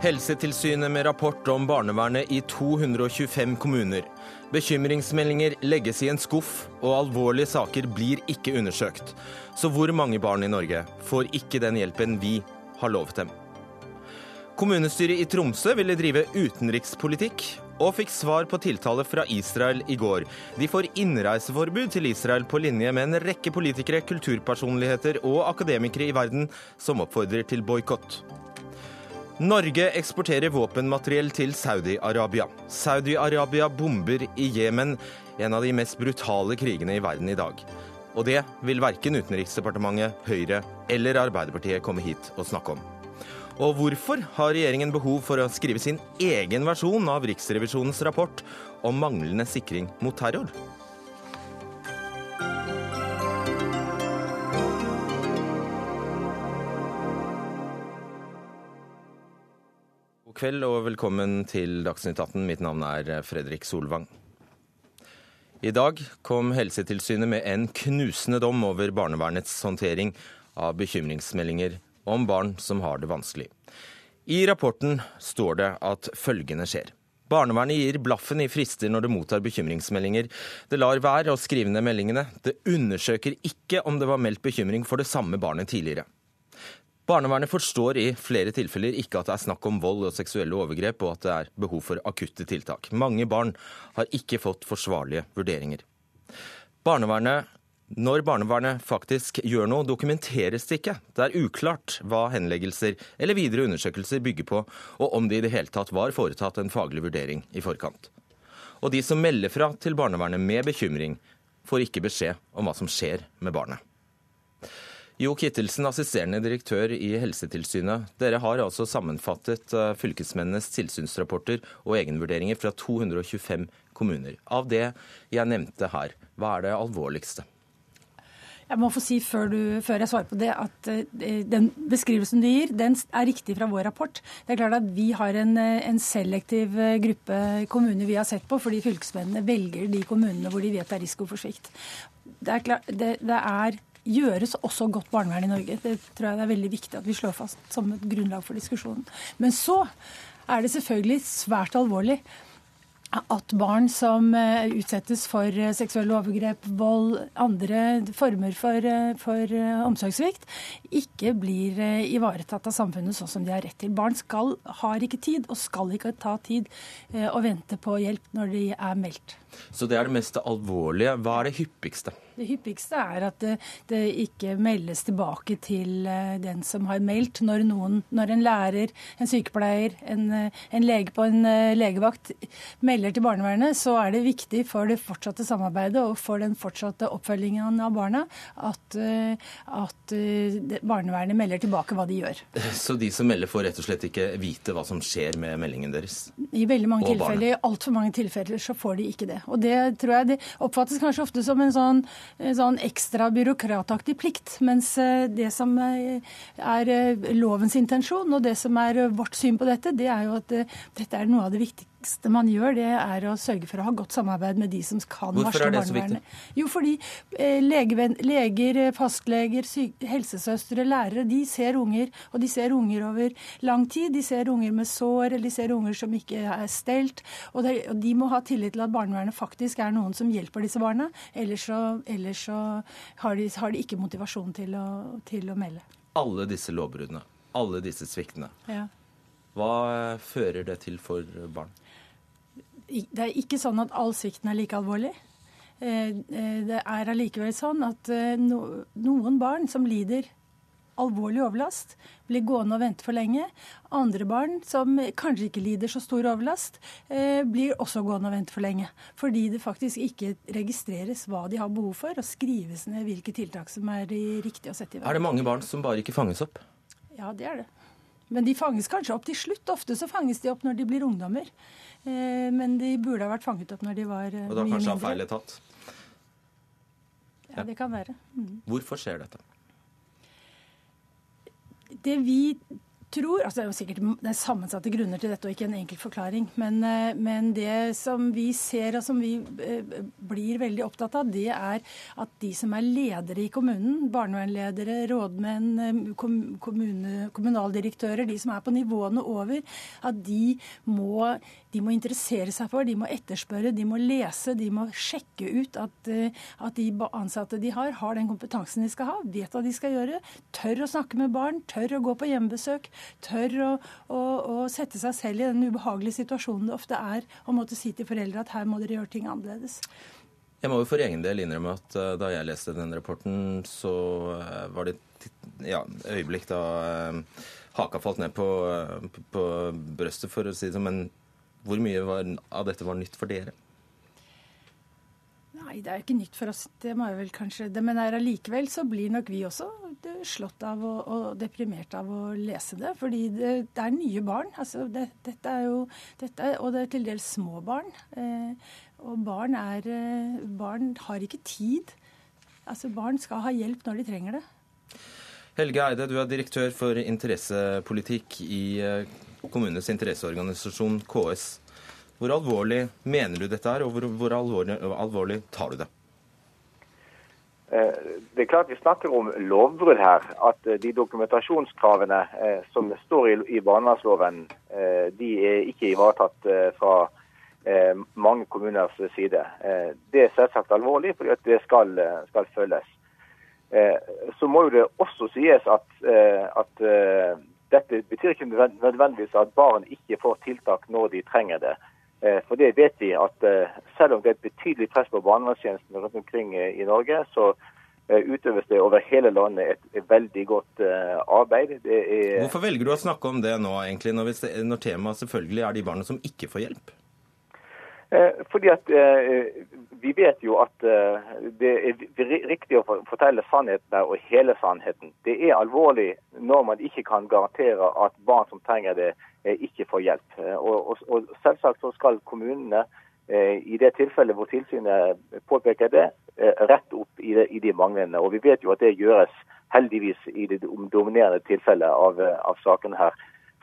Helsetilsynet med rapport om barnevernet i 225 kommuner. Bekymringsmeldinger legges i en skuff, og alvorlige saker blir ikke undersøkt. Så hvor mange barn i Norge får ikke den hjelpen vi har lovet dem? Kommunestyret i Tromsø ville drive utenrikspolitikk, og fikk svar på tiltale fra Israel i går. De får innreiseforbud til Israel på linje med en rekke politikere, kulturpersonligheter og akademikere i verden som oppfordrer til boikott. Norge eksporterer våpenmateriell til Saudi-Arabia. Saudi-Arabia bomber i Jemen, en av de mest brutale krigene i verden i dag. Og det vil verken Utenriksdepartementet, Høyre eller Arbeiderpartiet komme hit og snakke om. Og hvorfor har regjeringen behov for å skrive sin egen versjon av Riksrevisjonens rapport om manglende sikring mot terror? God kveld og velkommen til Dagsnytt 18. Mitt navn er Fredrik Solvang. I dag kom Helsetilsynet med en knusende dom over barnevernets håndtering av bekymringsmeldinger om barn som har det vanskelig. I rapporten står det at følgende skjer. Barnevernet gir blaffen i frister når det mottar bekymringsmeldinger. Det lar være å skrive ned meldingene. Det undersøker ikke om det var meldt bekymring for det samme barnet tidligere. Barnevernet forstår i flere tilfeller ikke at det er snakk om vold og seksuelle overgrep, og at det er behov for akutte tiltak. Mange barn har ikke fått forsvarlige vurderinger. Barnevernet, når barnevernet faktisk gjør noe, dokumenteres det ikke. Det er uklart hva henleggelser eller videre undersøkelser bygger på, og om det i det hele tatt var foretatt en faglig vurdering i forkant. Og de som melder fra til barnevernet med bekymring, får ikke beskjed om hva som skjer med barnet. Jo Kittelsen, assisterende direktør i Helsetilsynet. Dere har altså sammenfattet eh, fylkesmennenes tilsynsrapporter og egenvurderinger fra 225 kommuner. Av det jeg nevnte her, hva er det alvorligste? Jeg må få si før, du, før, jeg svarer på det, at eh, den beskrivelsen du gir, den er riktig fra vår rapport. Det er klart at Vi har en, eh, en selektiv gruppe kommuner vi har sett på, fordi fylkesmennene velger de kommunene hvor de vet det er risiko for svikt. Det er, klart, det, det er gjøres også godt barnevern i Norge. Det tror jeg det er veldig viktig at vi slår fast som et grunnlag for diskusjonen. Men så er det selvfølgelig svært alvorlig at barn som eh, utsettes for eh, seksuelle overgrep, vold, andre former for, eh, for omsorgssvikt, ikke blir ivaretatt av samfunnet sånn som de har rett til. Barn skal, har ikke tid, og skal ikke ta tid, å vente på hjelp når de er meldt. Så det er det mest alvorlige. Hva er det hyppigste? Det hyppigste er at det, det, ikke meldes tilbake til eh, den som har meldt. Når, noen, når en lærer, en sykepleier, en, eh, en, lege på en eh, legevakt melder til barnevernet, så er det viktig for det fortsatte samarbeidet og for den fortsatte oppfølgingen av barna at, at barnevernet melder tilbake hva de gjør. Så de som melder får rett og slett ikke vite hva som skjer med meldingen deres? I veldig mange tilfeller, i altfor mange tilfeller så får de ikke det. Og det tror jeg det oppfattes kanskje ofte som en sånn Eh, sånn ekstra byråkrataktig plikt. Mens eh, det som eh, er lovens intensjon, og det som er vårt syn på dette, det er jo at dette er noe av det viktige viktigste man gjør, det er å sørge for å ha godt samarbeid med de som kan Hvorfor varsle barnevernet. Jo, fordi eh, legeven, leger, fastleger, helsesøstre, lærere, de ser unger, og de ser unger over lang tid. De ser unger med sår, eller de ser unger som ikke er stelt. Og, det, og de må ha tillit til at barnevernet faktisk er noen som hjelper disse barna. Ellers så, ellers så har, de, har, de, ikke motivasjon til å, til å melde. Alle disse lovbruddene, alle disse sviktene. Ja. Hva fører det til for barn? Det er ikke sånn at all svikten er like alvorlig. Eh, eh, det er allikevel sånn at eh, noen barn som lider alvorlig overlast, blir gående og vente for lenge. Andre barn som kanskje ikke lider så stor overlast, blir også gående og vente for lenge. Fordi det faktisk ikke registreres hva de har behov for, og skrives ned hvilke tiltak som er riktig å sette i verk. Er det mange barn som bare ikke fanges opp? Ja, det er det. Men de fanges kanskje opp til slutt. Ofte så fanges de opp når de blir ungdommer. Eh, men de burde ha vært fanget opp når de var mye mindre. Og da kanskje av feil etat? Ja, det kan være. Mm. Hvorfor skjer dette? Det vi tror altså Det er jo sikkert det er sammensatte grunner til dette og ikke en enkel forklaring. Men, eh, men, det som vi ser og som vi eh, blir veldig opptatt av, det er at de som er ledere i kommunen, barnevernledere, rådmenn, eh, kommune, kommunaldirektører, de som er på nivåene over, at de må, de må interessere seg for, de må etterspørre, de må lese, de må sjekke ut at, at de ansatte de har, har den kompetansen de skal ha, vet hva de skal gjøre, tør å snakke med barn, tør å gå på hjemmebesøk tør å, å, å, sette seg selv i den ubehagelige situasjonen det ofte er å måtte si til foreldre at her må dere gjøre ting annerledes. Jeg må jo for egen del innrømme at uh, da jeg leste den rapporten, så uh, var det ja, øyeblikk da haka falt ned på, på, brøstet, for å si det sånn. Men hvor mye var, av dette var nytt for dere? Nei, det er ikke nytt for oss. Det må jeg vel kanskje det, Men allikevel så blir nok vi også slått av og, og, deprimert av å lese det. Fordi det, det er nye barn. Altså, det, dette er jo dette, Og det er til dels små barn. Eh, og barn er eh, Barn har ikke tid. Altså, barn skal ha hjelp når de trenger det. Helge Eide, du er direktør for interessepolitikk i eh, kommunenes interesseorganisasjon KS. Hvor alvorlig mener du dette er, og hvor, hvor alvorlig, alvorlig, tar du det? Eh, det er klart Vi snakker om lovbrudd her. At eh, de dokumentasjonskravene eh, som står i barnevernsloven, de er ikke ivaretatt fra mange kommuners side. Det er selvsagt alvorlig, fordi det skal, skal følges. Så må jo det også sies at, at dette betyr ikke nødvendigvis at barn ikke får tiltak når de trenger det. Eh, for det vet vi at eh, selv om det er et betydelig press på barnevernstjenesten rundt omkring eh, i Norge, så utøves det over hele landet et veldig godt arbeid. Hvorfor velger du å snakke om det nå, egentlig, når, når temaet selvfølgelig er de barna som ikke får hjelp? Fordi at vi vet jo at det er riktig å fortelle sannheten og hele sannheten. Det er alvorlig når man ikke kan garantere at barn som trenger det, Eh, ikke får hjelp. Eh, og, Selvsagt så skal kommunene eh, i det tilfellet hvor tilsynet påpeker det, rette opp i, de manglende. Og Vi vet jo at det gjøres heldigvis i det dominerende tilfellet av, av sakene her.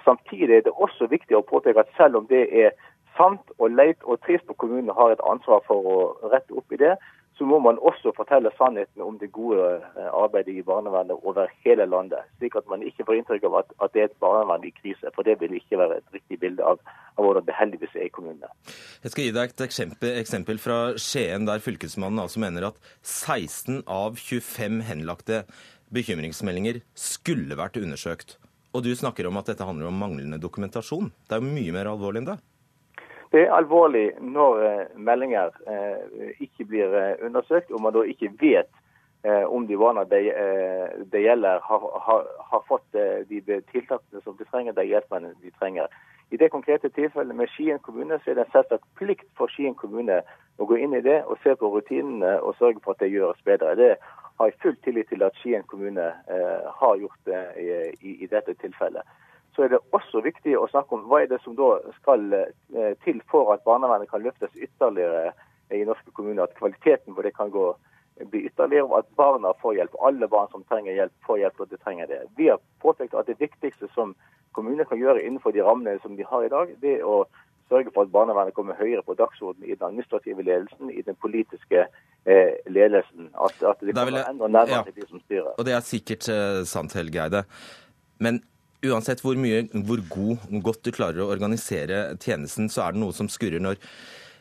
Samtidig er det også viktig å påpeke at selv om det er sant og leit og trist, og kommunene har et ansvar for å rette opp i det, så må man også fortelle sannheten om det gode eh, arbeidet i barnevernet over hele landet. Slik at man ikke får inntrykk av at, at det er et barnevern i krise. For det vil ikke være et riktig bilde av, av hvordan det heldigvis er i kommunene. Jeg skal gi deg et eksempel, eksempel fra Skien, der fylkesmannen altså mener at 16 av 25 henlagte bekymringsmeldinger skulle vært undersøkt. Og du snakker om at dette handler om manglende dokumentasjon. Det er jo mye mer alvorlig enn det. Det er alvorlig når eh, meldinger eh, ikke blir eh, undersøkt, og man da ikke vet om de barna det, de gjelder, har, har, har, fått de tiltakene som de trenger, de hjelpene de trenger. I det konkrete tilfellet med Skien kommune så er det selvsagt plikt for Skien kommune å gå inn i det og se på rutinene og sørge for at det gjøres bedre. Det har jeg full tillit til at Skien kommune har gjort i, i, dette tilfellet så er det også viktig å snakke om hva er det som da skal eh, til for at barnevernet kan løftes ytterligere i norske kommuner. At kvaliteten på det kan gå, bli ytterligere, og at barna får hjelp. Alle barn som trenger hjelp, får hjelp når de trenger det. Vi har påpekt at det viktigste som kommunene kan gjøre innenfor de rammene som de har i dag, det er å sørge for at barnevernet kommer høyere på dagsordenen i den administrative ledelsen, i den politiske eh, ledelsen. At, at de kommer enda nærmere ja, til de som styrer. Og det er sikkert eh, sant, Helge Eide. Men uansett hvor, mye, hvor god, godt du klarer å organisere tjenesten, så er det noe som skurrer når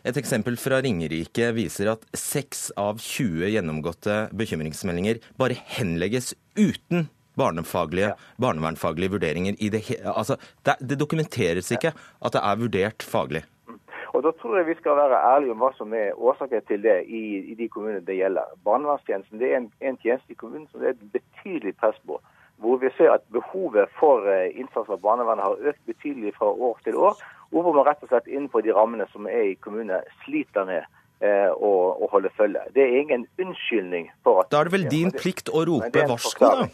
et eksempel fra Ringerike viser at 6 av 20 gjennomgåtte bekymringsmeldinger bare henlegges uten barnefaglige, barnevernfaglige vurderinger. Det, altså, det, det, dokumenteres ikke at det er vurdert faglig. Og Da tror jeg vi skal være ærlige om hva som er årsaken til det i, i de kommunene det gjelder. Barnevernstjenesten det er en, en tjeneste i kommunen som det er et betydelig press på hvor vi ser at behovet for eh, innsats fra barnevernet har økt betydelig fra år til år. Og hvor man rett og slett innenfor de rammene som er i kommunene, sliter med eh, å, å, holde følge. Det er ingen unnskyldning for at Da er det vel din plikt å rope varsko, da?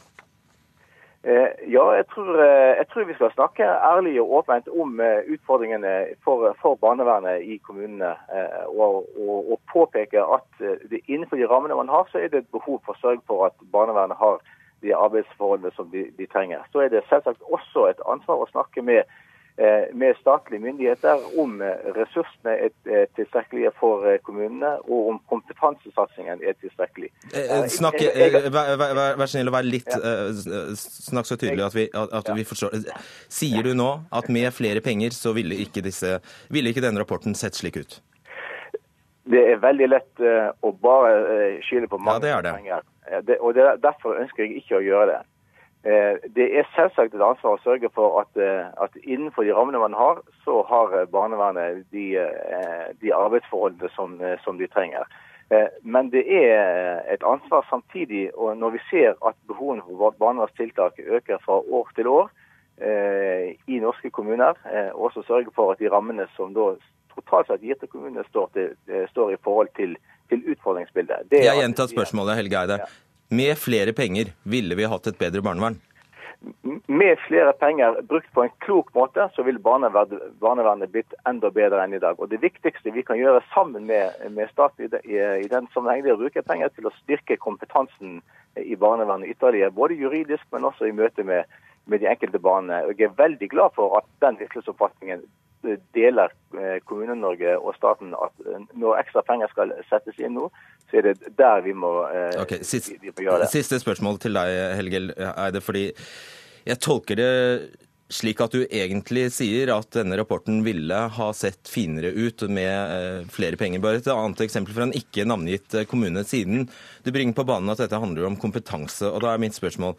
Eh, ja, jeg tror, jeg tror, vi skal snakke ærlig og åpent om utfordringene for, for barnevernet i kommunene. Eh, og, og, og, påpeke at det innenfor de rammene man har, så er det et behov for å sørge for at barnevernet har de arbeidsforholdene som de, de trenger. Så er det selvsagt også et ansvar å snakke med Eh, med statlige myndigheter om eh, ressursene er tilstrekkelige for eh, kommunene, og om kompetansesatsingen er tilstrekkelig. Snakk, vær, vær, vær snill å være litt Snakk så tydelig at vi, at vi, forstår. Sier du nå at med flere penger så ville ikke, disse, ville ikke denne rapporten sett slik ut? Det er veldig lett å bare skylde på mange ja, det det. penger. Det, og det, Derfor ønsker jeg ikke å gjøre det. Eh, det er selvsagt et ansvar å sørge for at, eh, at, innenfor de rammene man har, så har eh, barnevernet de, de arbeidsforholdene som, som, de trenger. Men det er et ansvar samtidig, og når vi ser at behovene for barnevernstiltak øker fra år til år i norske kommuner, også sørge for at de rammene som da totalt sett gir til kommunene, står, til, står i forhold til, til utfordringsbildet. Det Jeg gjentar spørsmålet, Helge Eide. Ja. Med flere penger ville vi hatt et bedre barnevern? Med flere penger brukt på en klok måte, så vil barnevernet blitt enda bedre enn i dag. Og Det viktigste vi kan gjøre sammen med, med staten i, i, den sammenheng, er å bruke penger til å styrke kompetansen i barnevernet ytterligere. Både juridisk, men også i møte med, med de enkelte barna. Jeg er veldig glad for at den virkelighetsoppfatningen deler eh, Kommune-Norge og staten at eh, når ekstra penger skal settes inn nå, så er det der vi må, eh, okay, siste, vi må gjøre det. Siste spørsmål til deg, Helge Eide. fordi jeg tolker det slik at du egentlig sier at denne rapporten ville ha sett finere ut med flere penger. Bare et annet eksempel fra en ikke navngitt kommune, siden du bringer på banen at dette handler om kompetanse. Og da er mitt spørsmål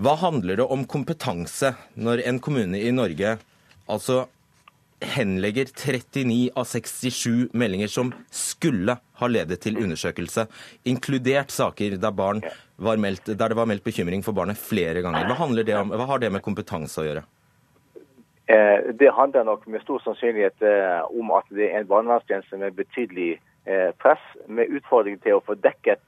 hva handler det om kompetanse når en kommune i Norge altså henlegger 39 av 67 meldinger som skulle ha ledet til undersøkelse, inkludert saker der, meldt, der det var meldt bekymring for barnet flere ganger. Hva, det om, hva har det med kompetanse å gjøre? Eh, det handler nok med stor sannsynlighet eh, om at det er en barnevernstjeneste med betydelig eh, press, med utfordring til å få dekket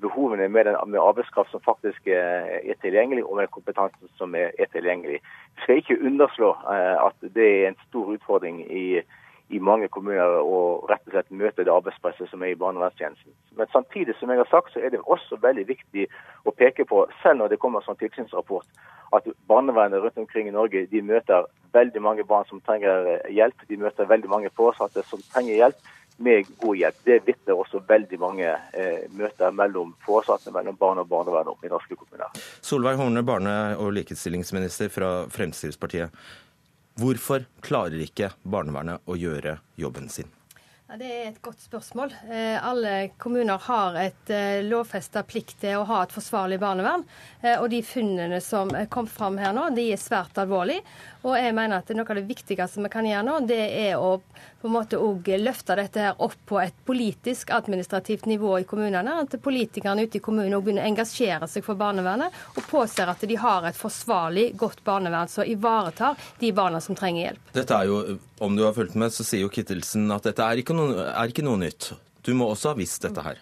behovene med, den, med, arbeidskraft som faktisk eh, er tilgjengelig, og med kompetansen som er, er tilgjengelig. Vi skal ikke underslå eh, at det er en stor utfordring i, i mange kommuner å rett og slett møte det arbeidspresset som er i barnevernstjenesten. Men samtidig som jeg har sagt, så er det også veldig viktig å peke på, selv når det kommer som tilsynsrapport, at barnevernet rundt omkring i Norge de møter veldig mange barn som trenger hjelp. De møter veldig mange foresatte som trenger hjelp med god hjelp. Det vitner også veldig mange eh, møter mellom foresatte, mellom barn og barnevern om i norske kommuner. Solveig Horne, barne- og likestillingsminister fra Fremskrittspartiet. Hvorfor klarer ikke barnevernet å gjøre jobben sin? Ja, det er et godt spørsmål. Eh, alle kommuner har et eh, lovfesta plikt til å ha et forsvarlig barnevern. Eh, og de funnene som kom fram her nå, de er svært alvorlige. Og jeg mener at noe av det viktigste vi kan gjøre nå, det er å på en måte òg løfte dette her opp på et politisk, administrativt nivå i kommunene. At politikerne ute i kommunene òg begynner å engasjere seg for barnevernet, og påser at de har et forsvarlig, godt barnevern som ivaretar de barna som trenger hjelp. Dette er jo, Om du har fulgt med, så sier jo Kittelsen at dette er ikke noe, er ikke noe nytt. Du må også ha visst dette her.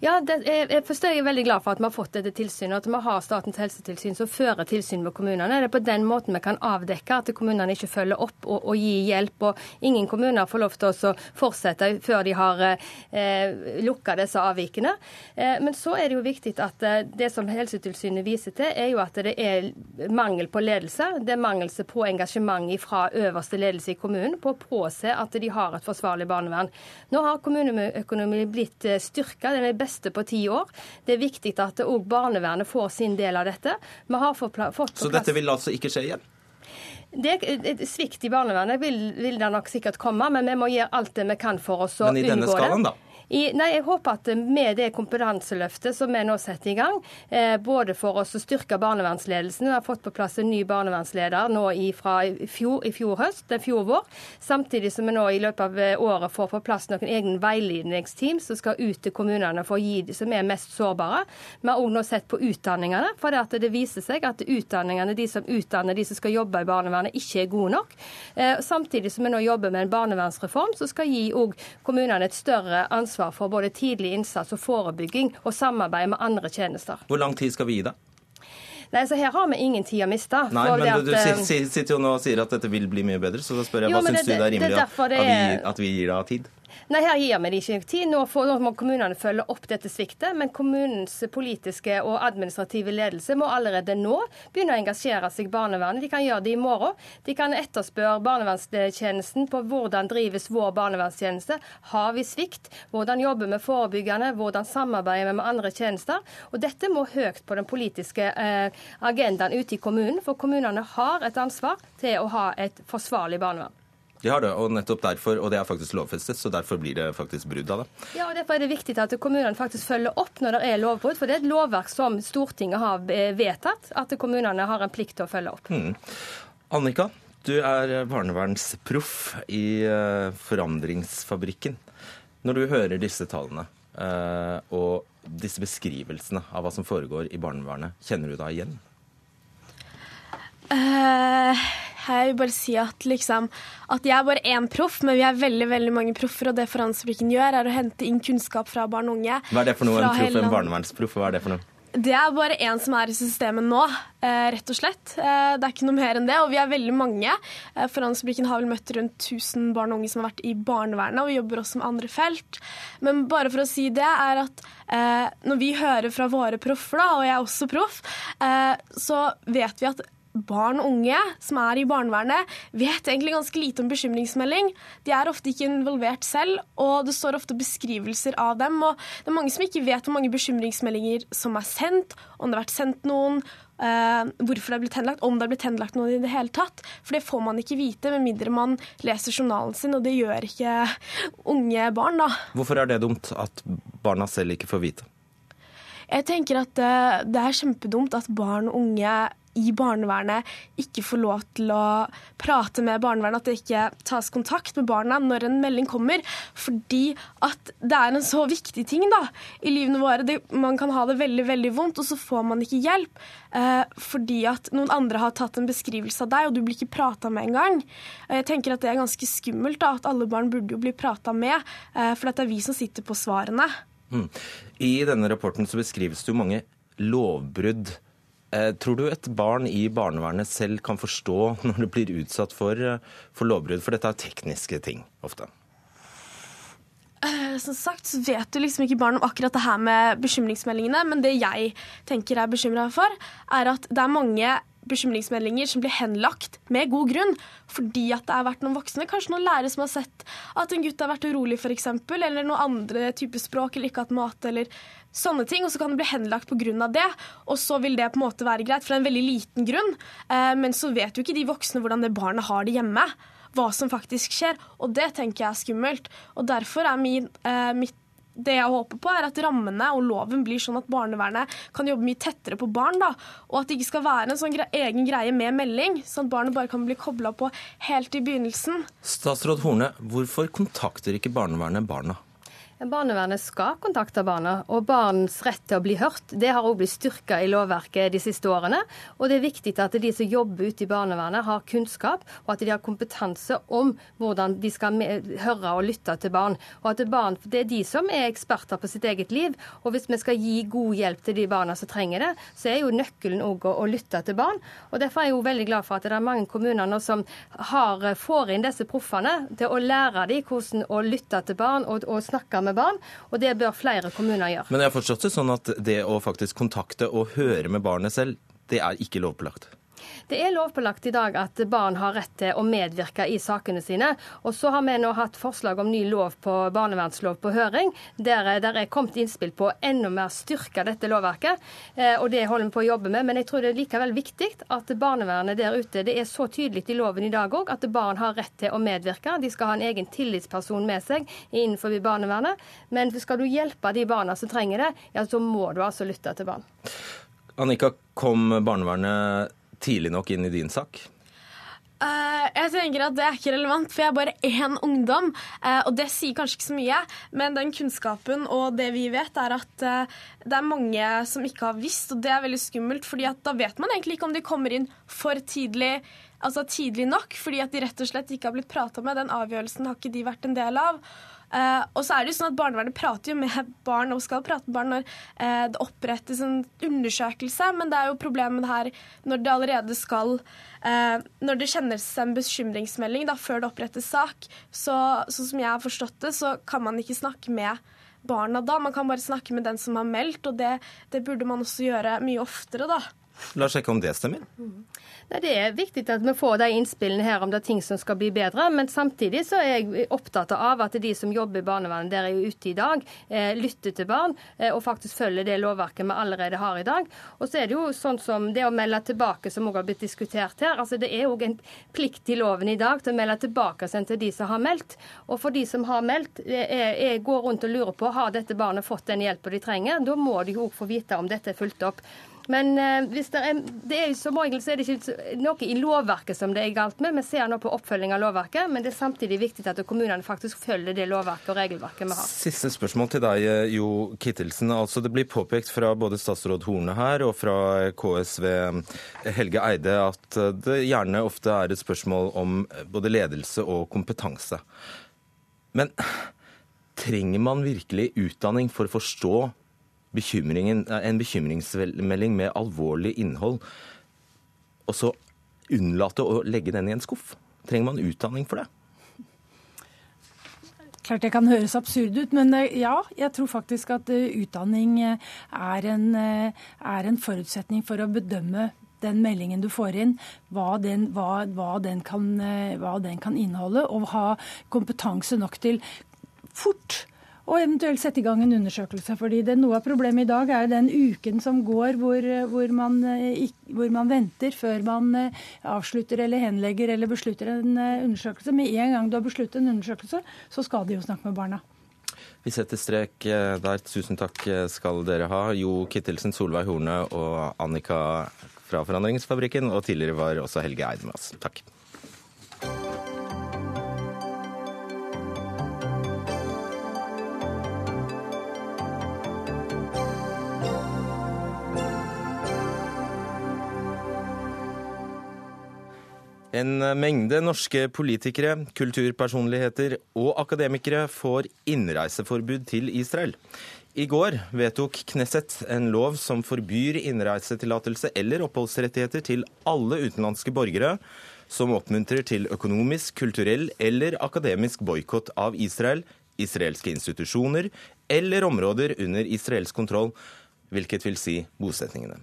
Ja, det, jeg, jeg er veldig glad for at vi har fått dette tilsynet, at vi har Statens helsetilsyn som fører tilsyn med kommunene. Det er på den måten vi kan avdekke at kommunene ikke følger opp og, og gir hjelp. og Ingen kommuner får lov til å fortsette før de har eh, lukka disse avvikene. Eh, men så er det jo viktig at eh, det som Helsetilsynet viser til, er jo at det er mangel på ledelse. Det er mangel på engasjement fra øverste ledelse i kommunen på å påse at de har et forsvarlig barnevern. Nå har kommuneøkonomien blitt eh, styrka. Den er beste på ti år. Det er viktig at òg barnevernet får sin del av dette. Vi har fått på plass Så dette vil altså ikke skje igjen? Det er Svikt i barnevernet vil, vil det nok sikkert komme, men vi må gjøre alt det vi kan for oss å unngå det. Men i denne skalaen, da? I, nei, Jeg håper at med det kompetanseløftet som vi nå setter i gang, eh, både for oss å styrke barnevernsledelsen Vi har fått på plass en ny barnevernsleder nå i, fra i fjor, i fjor høst, den fjor vår. Samtidig som vi nå i løpet av eh, året får på plass noen egen veiledningsteam som skal ut til kommunene for å gi de som er mest sårbare. Vi har òg nå sett på utdanningene, for det, det viser seg at utdanningene, de som utdanner de som skal jobbe i barnevernet, ikke er gode nok. Eh, samtidig som vi nå jobber med en barnevernsreform som skal gi kommunene et større ansvar ansvar for både tidlig innsats og forebygging og samarbeid med andre tjenester. Hvor lang tid skal vi gi da? Nei, så Her har vi ingen tid å miste. Nei, men at, Du sitter jo nå og sier at dette vil bli mye bedre, så da spør jeg jo, hva syns du det er rimelig det er at, vi, at, vi, gir deg tid? Nei, her gir vi det ikke tid. Nå, får, må kommunene følge opp dette sviktet. Men kommunens politiske og administrative ledelse må allerede nå begynne å engasjere seg i barnevernet. De kan gjøre det i morgen. De kan etterspørre barnevernstjenesten på hvordan drives vår barnevernstjeneste. Har vi svikt? Hvordan jobber vi forebyggende? Hvordan samarbeider vi med andre tjenester? Og dette må høyt på den politiske eh, agendaen ute i kommunen, for kommunene har et ansvar til å ha et forsvarlig barnevern. De har det, og nettopp derfor, og det er faktisk lovfestet, så derfor blir det faktisk brudd av det. Ja, og Derfor er det viktig at kommunene faktisk følger opp når det er lovbrudd. For det er et lovverk som Stortinget har vedtatt, at kommunene har en plikt til å følge opp. Mm. Annika, du er barnevernsproff i uh, Forandringsfabrikken. Når du hører disse tallene uh, og disse beskrivelsene av hva som foregår i barnevernet, kjenner du deg igjen? Uh, jeg vil bare si at, liksom, at jeg er bare én proff, men vi er veldig veldig mange proffer. Og det Forandringsfabrikken gjør, er å hente inn kunnskap fra barn og unge. Hva er det for noe? En proff, en barnevernsproff? Hva er det for noe? Det er bare én som er i systemet nå, eh, rett og slett. Eh, det er ikke noe mer enn det. Og vi er veldig mange. Forandringsfabrikken har vel møtt rundt 1000 barn og unge som har vært i barnevernet, og vi jobber også med andre felt. Men bare for å si det, er at når vi hører fra våre proffer, da, og jeg er også proff, så vet vi at barn og unge som er i barnevernet, vet egentlig ganske lite om bekymringsmelding. De er ofte ikke involvert selv, og det står ofte beskrivelser av dem. Og det er mange som ikke vet hvor mange bekymringsmeldinger som er sendt, om det har vært sendt noen, uh, hvorfor det er blitt henlagt, om det er blitt henlagt noen i det hele tatt. For det får man ikke vite med mindre man leser journalen sin, og det gjør ikke unge barn, da. Hvorfor er det dumt at barna selv ikke får vite? Jeg tenker at det, eh, det er kjempedumt at barn og unge i barnevernet ikke får lov til å prate med barnevernet, at det ikke tas kontakt med barna når en melding kommer. Fordi at det er en så viktig ting da, i livene våre. Det, man kan ha det veldig veldig vondt, og så får man ikke hjelp. Eh, fordi at noen andre har tatt en beskrivelse av deg, og du blir ikke prata med engang. Jeg tenker at det er ganske skummelt, da, at alle barn burde jo bli prata med. Eh, for det er vi som sitter på svarene. Mm. I denne rapporten så beskrives det jo mange lovbrudd tror du et barn i barnevernet selv kan forstå når det blir utsatt for, eh, for lovbrudd? For dette er tekniske ting ofte. Uh, som sagt så vet du liksom ikke barn om akkurat det her med bekymringsmeldingene, men det jeg tenker er bekymra for, er at det er mange bekymringsmeldinger som blir henlagt med god grunn, fordi at det har vært noen voksne, kanskje noen lærere som har sett at en gutt har vært urolig f.eks., eller noen andre type språk, eller ikke hatt mat, eller sånne ting, og så kan det bli henlagt pga. det. Og så vil det på en måte være greit, for det er en veldig liten grunn. Eh, men så vet jo ikke de voksne hvordan det barnet har det hjemme. Hva som faktisk skjer. Og det tenker jeg er skummelt. Og derfor er min, eh, mitt det jeg håper på, er at rammene og loven blir sånn at barnevernet kan jobbe mye tettere på barn. da, Og at det ikke skal være en sånn gre egen greie med melding, sånn at barnet bare kan bli kobla på helt i begynnelsen. Statsråd Horne, hvorfor kontakter ikke barnevernet barna? Barnevernet skal kontakte barna, og barns rett til å bli hørt det har også blitt styrka i lovverket de siste årene. Og det er viktig at de som jobber ute i barnevernet har kunnskap, og at de har kompetanse om hvordan de skal høre og lytte til barn. Og at barn, Det er de som er eksperter på sitt eget liv. Og hvis vi skal gi god hjelp til de barna som trenger det, så er jo nøkkelen òg å, å, lytte til barn. Og Derfor er jeg jo veldig glad for at det er mange kommuner nå som har, får inn disse proffene til å lære dem hvordan å lytte til barn og, og snakke med med barn, og det bør flere kommuner gjøre. Men jeg har forstått det sånn at det å faktisk kontakte og høre med barnet selv, det er ikke lovpålagt? Det er lovpålagt i dag at barn har rett til å medvirke i sakene sine. Og så har vi nå hatt forslag om ny lov på barnevernslov på høring, der det er kommet innspill på enda mer styrke dette lovverket. Eh, og det holder vi på å jobbe med. Men jeg tror det er likevel viktig at barnevernet der ute Det er så tydelig i loven i dag òg at barn har rett til å medvirke. De skal ha en egen tillitsperson med seg innenfor barnevernet. Men skal du hjelpe de barna som trenger det, ja, så må du altså lytte til barn. Annika, kom barnevernet tidlig nok inn i din sak? Uh, jeg tenker at Det er ikke relevant, for jeg er bare én ungdom. Uh, og det sier kanskje ikke så mye, men den kunnskapen og det vi vet, er at uh, det er mange som ikke har visst, og det er veldig skummelt. fordi da vet man egentlig ikke om de kommer inn for tidlig, altså tidlig nok, fordi at de rett og slett ikke har blitt prata med. Den avgjørelsen har ikke de vært en del av. Uh, og så er det jo sånn at Barnevernet prater jo med barn og skal prate med barn når uh, det opprettes en undersøkelse, men det er jo problemet her når det allerede skal uh, Når det kjennes en bekymringsmelding da, før det opprettes sak, så sånn som jeg har forstått det, så kan man ikke snakke med barna da. Man kan bare snakke med den som har meldt, og det, det burde man også gjøre mye oftere, da. La oss sjekke om det stemmer. Mm. Det er viktig at vi får de innspillene her om det er ting som skal bli bedre. Men samtidig så er jeg opptatt av at de som jobber i barnevernet der er ute i dag, eh, lytter til barn eh, og faktisk følger det lovverket vi allerede har i dag. Og så er det jo sånn som det å melde tilbake, som også har blitt diskutert her. altså Det er òg en plikt i loven i dag til å melde tilbake til de som har meldt. Og for de som har meldt, er, er, går rundt og lurer på har dette barnet fått den hjelpa de trenger. Da må de òg få vite om dette er fulgt opp. Men eh, det er, det er som regel så er det ikke noe i lovverket som det er galt med. Vi ser nå på oppfølging av lovverket, men det er samtidig viktig at kommunene faktisk følger det lovverket og regelverket vi har. Siste spørsmål til deg, eh, Jo Kittelsen. Altså, det blir påpekt fra både statsråd Horne her og fra KSV Helge Eide at eh, det gjerne ofte er et spørsmål om både ledelse og kompetanse. Men trenger man virkelig utdanning for å forstå en bekymringsmelding med alvorlig innhold, og så unnlate å legge den i en skuff? Trenger man utdanning for det? Klart det kan høres absurd ut, men eh, ja, jeg tror faktisk at eh, utdanning eh, er en, er en forutsetning for å bedømme den meldingen du får inn, hva den, hva, hva, den kan, hva den, kan, inneholde, og ha kompetanse nok til fort og eventuelt sette i gang en undersøkelse. fordi det, Noe av problemet i dag er den uken som går hvor, hvor, man, eh, hvor man, venter før man eh, avslutter eller henlegger eller beslutter en eh, undersøkelse. Med en gang du har besluttet en undersøkelse, så skal de jo snakke med barna. Vi setter strek der. Tusen takk skal dere ha. Jo Kittelsen, Solveig Horne og Annika fra Forandringsfabrikken. Og tidligere var også Helge Eidmas. Takk. En mengde norske politikere, kulturpersonligheter og akademikere får innreiseforbud til Israel. I går vedtok Knesset en lov som forbyr innreisetillatelse eller oppholdsrettigheter til alle utenlandske borgere som oppmuntrer til økonomisk, kulturell eller akademisk boikott av Israel, israelske institusjoner eller områder under israelsk kontroll, hvilket vil si bosetningene.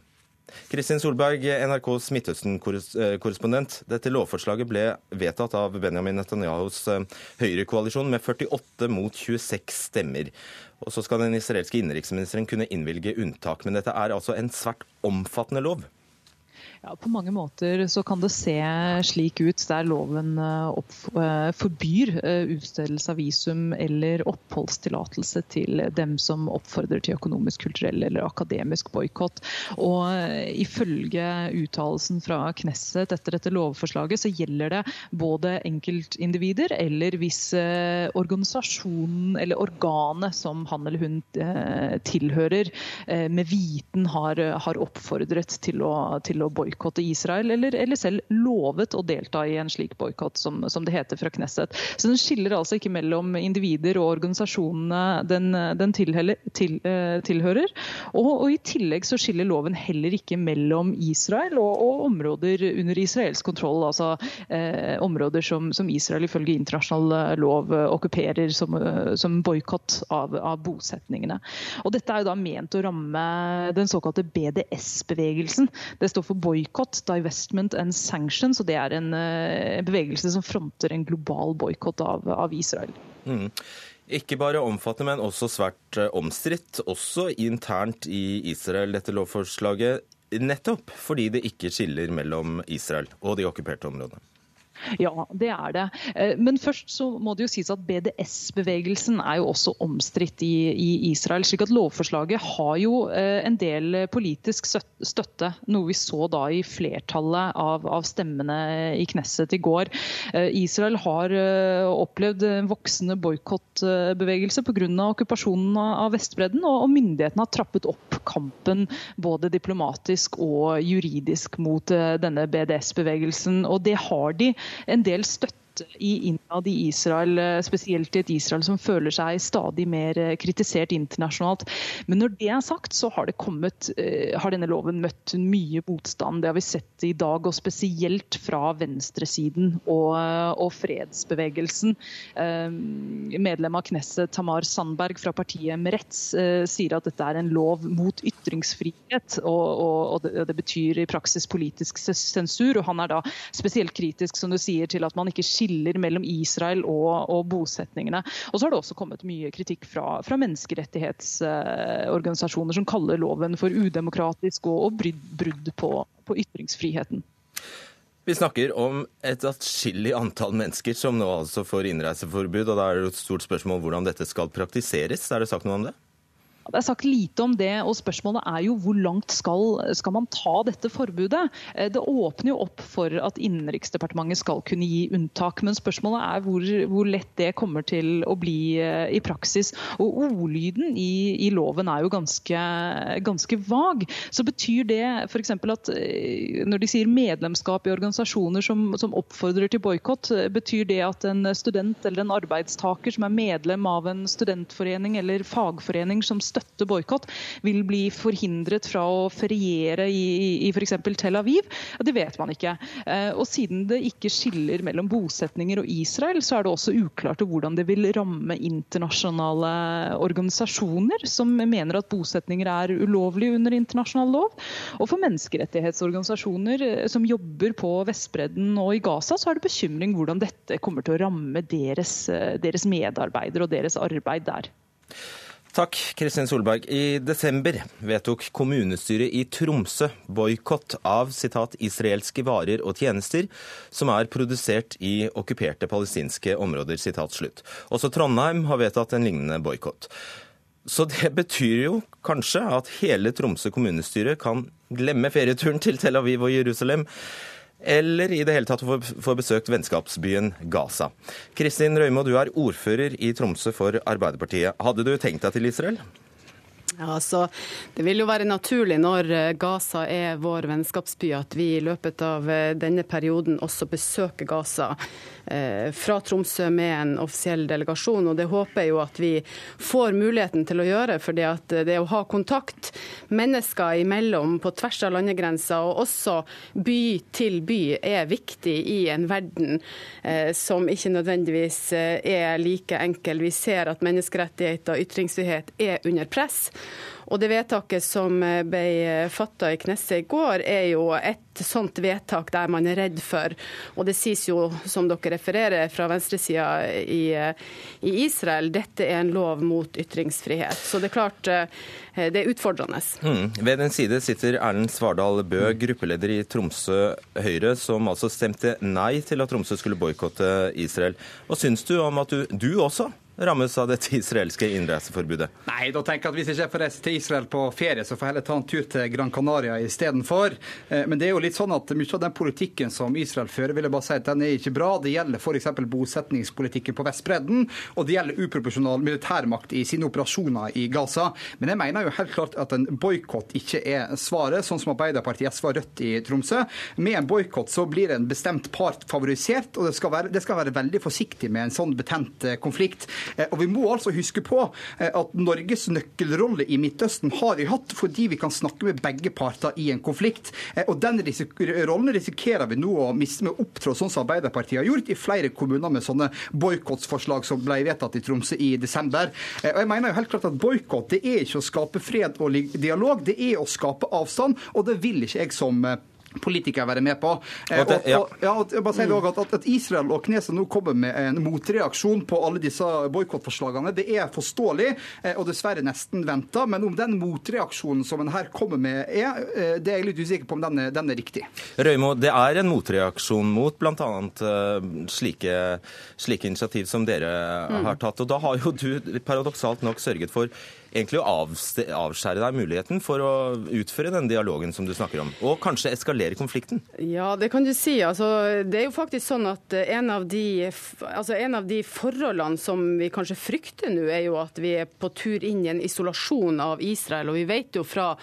Kristin Solberg, NRKs Midtøsten-korrespondent. Dette lovforslaget ble vedtatt av Benjamin Netanyahus eh, høyrekoalisjon med 48 mot 26 stemmer. Og så skal den israelske innenriksministeren kunne innvilge unntak. Men dette er altså en svært omfattende lov? Ja, På mange måter så kan det se slik ut der loven eh, opp, eh, forbyr eh, utstedelse av visum eller oppholdstillatelse til dem som oppfordrer til økonomisk, kulturell eller akademisk boikott. Og ifølge uttalelsen fra Knesset etter dette lovforslaget, så gjelder det både enkeltindivider eller hvis organisasjonen eller organet som han eller hun tilhører, med viten har, har oppfordret til å, til å boikotte boikotte Israel, eller, eller, selv lovet å delta i en slik boikott, som, som, det heter fra Knesset. Så Den skiller altså ikke mellom individer og organisasjonene den, den tilheller, til, eh, tilhører. Og, og, I tillegg så skiller loven heller ikke mellom Israel og, og områder under israelsk kontroll, altså eh, områder som, som, Israel ifølge internasjonal lov eh, okkuperer som, eh, som boikott av, av, bosetningene. Og Dette er jo da ment å ramme den såkalte BDS-bevegelsen. Det står for boikott, divestment and sanctions. og Det er en uh, bevegelse som fronter en global boikott av, av, Israel. Mm. Ikke bare omfattende, men også svært uh, omstridt, også internt i Israel, dette lovforslaget. Nettopp fordi det ikke skiller mellom Israel og de okkuperte områdene. Ja, det er det. Eh, men først så må det jo sies at BDS-bevegelsen er jo også omstridt i, i, Israel. slik at lovforslaget har jo eh, en del politisk støtte, noe vi så da i flertallet av, av stemmene i Knesset i går. Eh, Israel har opplevd en voksende boikottbevegelse pga. okkupasjonen av Vestbredden, og myndighetene har trappet opp kampen både diplomatisk og juridisk mot denne BDS-bevegelsen. Og det har de en del støtte kommet innad i Israel, spesielt i et Israel som føler seg stadig mer kritisert internasjonalt. Men når det er sagt, så har, kommet, har denne loven møtt mye motstand. Det har vi sett i dag, og spesielt fra venstresiden og, og fredsbevegelsen. Medlem av Knesset Tamar Sandberg fra partiet Meretz sier at dette er en lov mot ytringsfrihet, og, og, og det, det betyr i praksis politisk sensur. og Han er da spesielt kritisk som du sier, til at man ikke skiller mellom Israel og, og bosetningene. Og så har det også kommet mye kritikk fra, fra menneskerettighetsorganisasjoner som kaller loven for udemokratisk og, og brudd på, på ytringsfriheten. Vi snakker om et atskillig antall mennesker som nå altså får innreiseforbud. og Da er det et stort spørsmål hvordan dette skal praktiseres. Er det sagt noe om det? Det er sagt lite om det, og spørsmålet er jo hvor langt skal, skal, man ta dette forbudet? Eh, det åpner jo opp for at Innenriksdepartementet skal kunne gi unntak, men spørsmålet er hvor, hvor lett det kommer til å bli eh, i praksis. Og Ordlyden i, i loven er jo ganske, ganske, vag. Så betyr det f.eks. at eh, når de sier medlemskap i organisasjoner som, som oppfordrer til boikott, betyr det at en student eller en arbeidstaker som er medlem av en studentforening eller fagforening som støtter støtte boikott, vil bli forhindret fra å feriere i, i f.eks. Tel Aviv? Det vet man ikke. Eh, og Siden det ikke skiller mellom bosetninger og Israel, så er det også uklart hvordan det vil ramme internasjonale organisasjoner som mener at bosetninger er ulovlig under internasjonal lov. Og for menneskerettighetsorganisasjoner eh, som jobber på Vestbredden og i Gaza, så er det bekymring hvordan dette kommer til å ramme deres, eh, deres medarbeidere og deres arbeid der. Takk, Kristin Solberg. I desember vedtok kommunestyret i Tromsø boikott av citat, 'israelske varer og tjenester' som er produsert i okkuperte palestinske områder. Citat, slutt. Også Trondheim har vedtatt en lignende boikott. Så det betyr jo kanskje at hele Tromsø kommunestyre kan glemme ferieturen til Tel Aviv og Jerusalem eller i det hele tatt få besøkt vennskapsbyen Gaza. Kristin Røymo, du er ordfører i Tromsø for Arbeiderpartiet. Hadde du tenkt deg til Israel? Ja, så Det vil jo være naturlig når eh, Gaza er vår vennskapsby, at vi i løpet av eh, denne perioden også besøker Gaza fra Tromsø med en offisiell delegasjon. og Det håper jeg jo at vi får muligheten til å gjøre. for det å ha kontakt mennesker imellom på tvers av landegrenser, og også by til by, er viktig i en verden som ikke nødvendigvis er like enkel. Vi ser at menneskerettigheter og ytringsfrihet er under press. Og det vedtaket som eh, ble eh, fatta i Knesset i går, er jo et sånt vedtak der man er redd for, og det sies jo, som dere refererer fra venstresida i, eh, i Israel, dette er en lov mot ytringsfrihet. Så det er klart det er utfordrende. Mm. Ved den side sitter Erlend Svardal Bø, gruppeleder i Tromsø Høyre, som altså stemte nei til at Tromsø skulle boikotte Israel. Hva syns du om at du, du også rammes av dette israelske innreiseforbudet? Nei, da tenker jeg at hvis jeg ikke får reise til Israel på ferie, så får jeg heller ta en tur til Gran Canaria istedenfor. Eh, men det er jo litt sånn at mye av den politikken som Israel fører, vil jeg bare si at den er ikke bra. Det gjelder f.eks. bosetningspolitikken på Vestbredden, og det gjelder uproporsjonal militærmakt i sine operasjoner i Gaza. Men jeg mener jo helt klart at en boikott ikke er svaret, sånn som Arbeiderpartiet, SV og Rødt i Tromsø. Med en boikott så blir en bestemt part favorisert, og det skal, være, det skal være veldig forsiktig med en sånn betent eh, konflikt. Eh, og Vi må altså huske på eh, at Norges nøkkelrolle i Midtøsten har vi hatt fordi vi kan snakke med begge parter i en konflikt. Eh, og Den risik rollen risikerer vi nå å miste med å opptrå sånn som Arbeiderpartiet har gjort i flere kommuner med sånne boikottsforslag som ble vedtatt i Tromsø i desember. Og jeg mener jo helt klart at Boikott er ikke å skape fred og dialog, det er å skape avstand. Og det vil ikke jeg som politikere være med på. Eh, og, og, ja, og, bare sier også at, at Israel og Knesset nå kommer med en motreaksjon på alle disse boikottforslagene, det er forståelig eh, og dessverre nesten venta. Men om den motreaksjonen som en her kommer med er, eh, det er jeg litt usikker på om den er, den er riktig. Røymo, det er en motreaksjon mot bl.a. Slike, slike initiativ som dere mm. har tatt. Og da har jo du paradoksalt nok sørget for egentlig å avskjære deg muligheten for å utføre den dialogen som du snakker om, og kanskje eskalere konflikten? Ja, det kan du si. Altså, det er jo faktisk sånn at en av, de, altså en av de forholdene som vi kanskje frykter nå, er jo at vi er på tur inn i en isolasjon av Israel. Og vi vet jo fra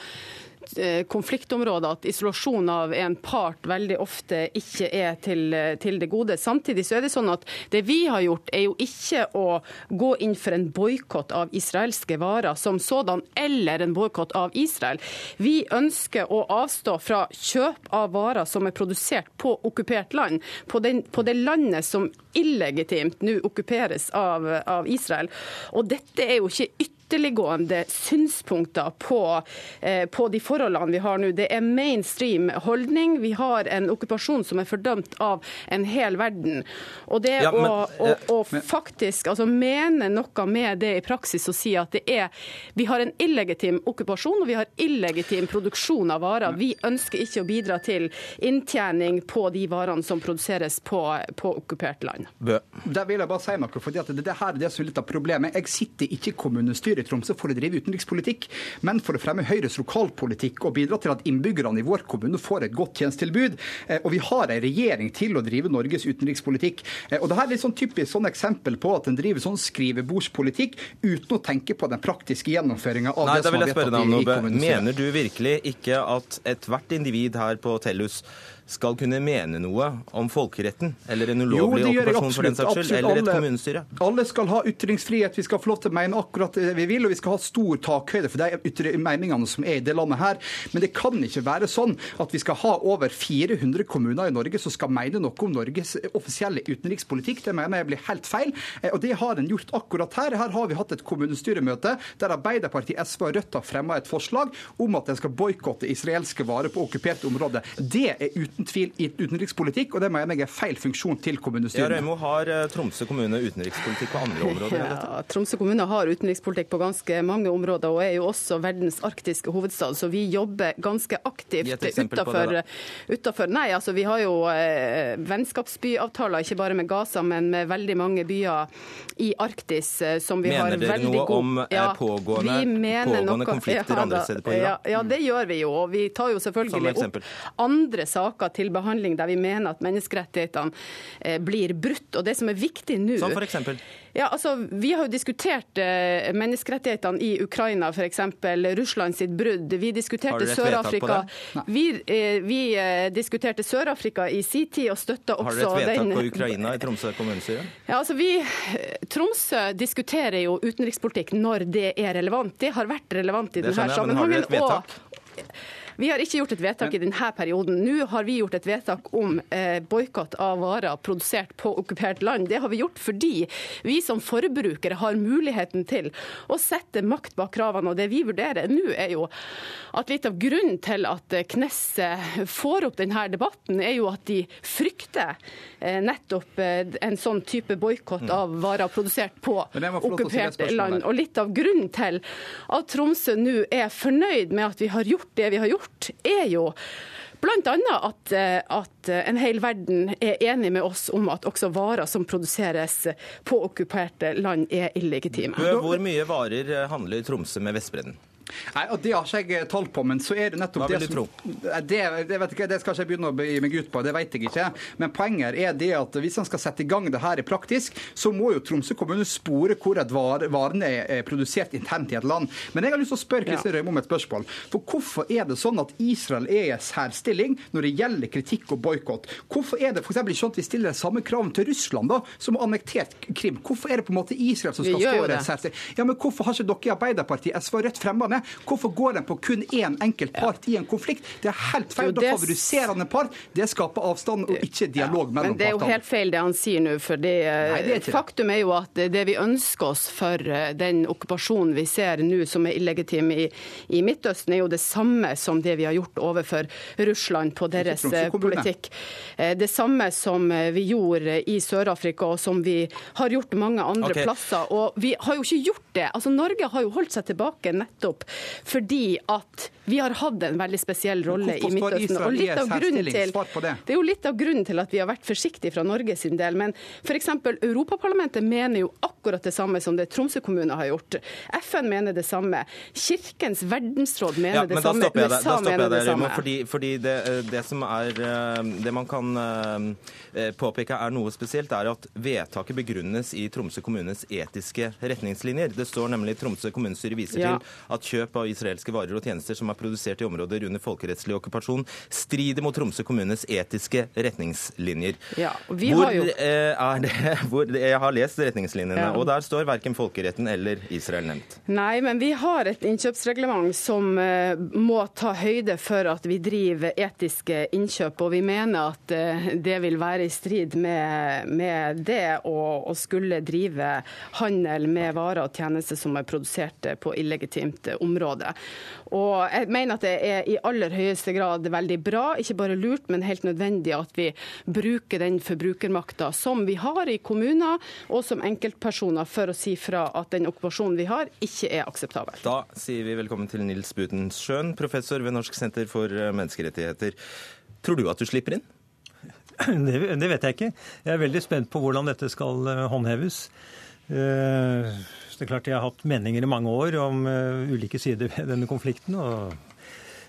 konfliktområder at isolasjon av en part veldig ofte ikke er til, til, det gode. Samtidig så er det sånn at det vi har gjort, er jo ikke å gå inn for en boikott av israelske varer som sådan, eller en boikott av Israel. Vi ønsker å avstå fra kjøp av varer som er produsert på okkupert land, på, den, på det landet som illegitimt nå okkuperes av, av Israel. Og dette er jo ikke ytterligere ytterliggående synspunkter på, eh, på, de forholdene vi har nå. Det er mainstream holdning. Vi har en okkupasjon som er fordømt av en hel verden. Og det ja, men, å, å, å men, faktisk altså, mene noe med det i praksis og si at det er Vi har en illegitim okkupasjon, og vi har illegitim produksjon av varer. Vi ønsker ikke å bidra til inntjening på de varene som produseres på, på okkupert land. Bø. Der vil jeg bare si noe, for det, det her er det som er litt av problemet. Jeg sitter ikke i kommunestyret i Tromsø for å drive utenrikspolitikk, men for å fremme Høyres lokalpolitikk og bidra til at innbyggerne i vår kommune får et godt tjenestetilbud. Eh, og vi har en regjering til å drive Norges utenrikspolitikk. Eh, og det her er litt sånn typisk sånn eksempel på at en driver sånn skrivebordspolitikk uten å tenke på den praktiske gjennomføringa av Nei, det som er vedtatt i, i kommunestyret. Mener du virkelig ikke at ethvert individ her på Tellus skal kunne mene noe om folkeretten, eller en ulovlig jo, okkupasjon for den saks skyld, eller et kommunestyre? Alle skal ha ytringsfrihet, vi skal få lov til å mene akkurat det vi vil, og vi skal ha stor takhøyde for de meningene som er i det landet her. Men det kan ikke være sånn at vi skal ha over 400 kommuner i Norge som skal mene noe om Norges offisielle utenrikspolitikk. Det mener jeg blir helt feil, eh, og det har en gjort akkurat her. Her har vi hatt et kommunestyremøte der Arbeiderpartiet, SV og Rødt har fremma et forslag om at en skal boikotte israelske varer på okkupert område. Det er uten uten tvil i utenrikspolitikk, og det mener jeg er feil funksjon til kommunestyret. Ja, Røymo, har eh, Tromsø kommune utenrikspolitikk på andre områder enn dette? Ja, Tromsø kommune har utenrikspolitikk på ganske mange områder, og er jo også verdens arktiske hovedstad, så vi jobber ganske aktivt utafor Nei, altså vi har jo eh, vennskapsbyavtaler, ikke bare med Gaza, men med veldig mange byer i Arktis eh, som vi mener har veldig god Mener dere noe om eh, ja, pågående, pågående konflikter ja, andre steder på jorda? Ja, ja, det gjør vi jo. Og vi tar jo selvfølgelig opp andre saker saker til behandling der vi mener at menneskerettighetene eh, blir brutt. Og det som er viktig nå Som eksempel? Ja, altså, vi har jo diskutert eh, menneskerettighetene i Ukraina, f.eks. Russland sitt brudd. Vi diskuterte Sør-Afrika. Vi, eh, vi diskuterte Sør-Afrika i sin tid og støtta også den Har dere et vedtak den... på Ukraina i Tromsø kommunestyre? Ja, altså vi, Tromsø diskuterer jo utenrikspolitikk når det er relevant. Det har vært relevant i denne sammenhengen. Og vi har ikke gjort et vedtak i denne perioden. Nå har vi gjort et vedtak om eh, boikott av varer produsert på okkupert land. Det har vi gjort fordi vi som forbrukere har muligheten til å sette makt bak kravene. Og det vi vurderer nå, er jo at litt av grunnen til at Knesset får opp denne debatten, er jo at de frykter eh, nettopp eh, en sånn type boikott av varer produsert på okkupert land. Og litt av grunnen til at Tromsø nå er fornøyd med at vi har gjort det vi har gjort, gjort, er jo Bl.a. At, eh, at en hel verden er enig med oss om at også varer som produseres på okkuperte land, er illegitime. Hvor mye varer handler Tromsø med Vestbredden? Nei, og Det har ikke jeg tall på, men så er det nettopp Hva vil det du tro? Det, det, vet ikke, det skal ikke jeg begynne å begi meg ut på, det vet jeg ikke. Men poenget er det at hvis man skal sette i gang det her i praktisk, så må jo Tromsø kommune spore hvor et var, varene er produsert internt i et land. Men jeg har lyst til å spørre Kristin ja. Røymo om et spørsmål. For hvorfor er det sånn at Israel er i særstilling når det gjelder kritikk og boikott? Hvorfor er det f.eks. ikke sånn at vi stiller samme kravene til Russland, da, som har annektert Krim? Hvorfor er det på en måte Israel som skal stå i særstilling? Ja, men hvorfor har ikke dere i Arbeiderpartiet, SV og Rødt fremma det? Hvorfor går en på kun én enkelt part i en konflikt? Det er helt feil. Da favoriserer en part. Det skaper avstand og ikke dialog mellom partene. Men det er jo helt feil det han sier nå. for det, Nei, det er Faktum er jo at det vi ønsker oss for eh, den okkupasjonen vi ser nå som er illegitim i, i Midtøsten, er jo det samme som det vi har gjort overfor Russland på deres eh, politikk. Eh, det samme som vi gjorde i Sør-Afrika, og som vi har gjort mange andre okay. plasser. Og vi har jo ikke gjort det. Altså Norge har jo holdt seg tilbake nettopp fordi at vi har hatt en veldig spesiell rolle i Midtøsten. Og litt av grunnen til, det. det er jo litt av grunnen til at vi har vært forsiktige fra Norge sin del. Men f.eks. Europaparlamentet mener jo akkurat det samme som det Tromsø kommune har gjort. FN mener det samme. Kirkens verdensråd mener ja, det samme. Men da stopper mener det, det samme. Fordi, fordi det, det, som er eh, Det man kan eh, påpeke er noe spesielt, er at vedtaket begrunnes i Tromsø kommunes etiske retningslinjer. Det står nemlig Tromsø kommunestyre viser ja. til at kjøp av israelske varer og tjenester som er er produsert i områder under folkerettslig okkupasjon, strider mot Tromsø kommunes etiske retningslinjer. Ja, hvor jo... Eh, er det hvor, Jeg har lest retningslinjene, ja. og der står verken folkeretten eller Israel nevnt. Nei, men vi har et innkjøpsreglement som uh, må ta høyde for at vi driver etiske innkjøp, og vi mener at uh, det vil være i strid med, med det å, å, skulle drive handel med varer og tjenester som er produsert på illegitimt område. Og jeg mener at det er i aller høyeste grad veldig bra, ikke bare lurt, men helt nødvendig at vi bruker den forbrukermakta som vi har i kommuner og som enkeltpersoner for å si fra at den okkupasjonen vi har, ikke er akseptabel. Da sier vi velkommen til Nils Butenschøn, professor ved Norsk senter for menneskerettigheter. Tror du at du slipper inn? Det, det, vet jeg ikke. Jeg er veldig spent på hvordan dette skal håndheves. håndheves. Uh, det er klart Jeg har hatt meninger i mange år om uh, ulike sider ved denne konflikten. og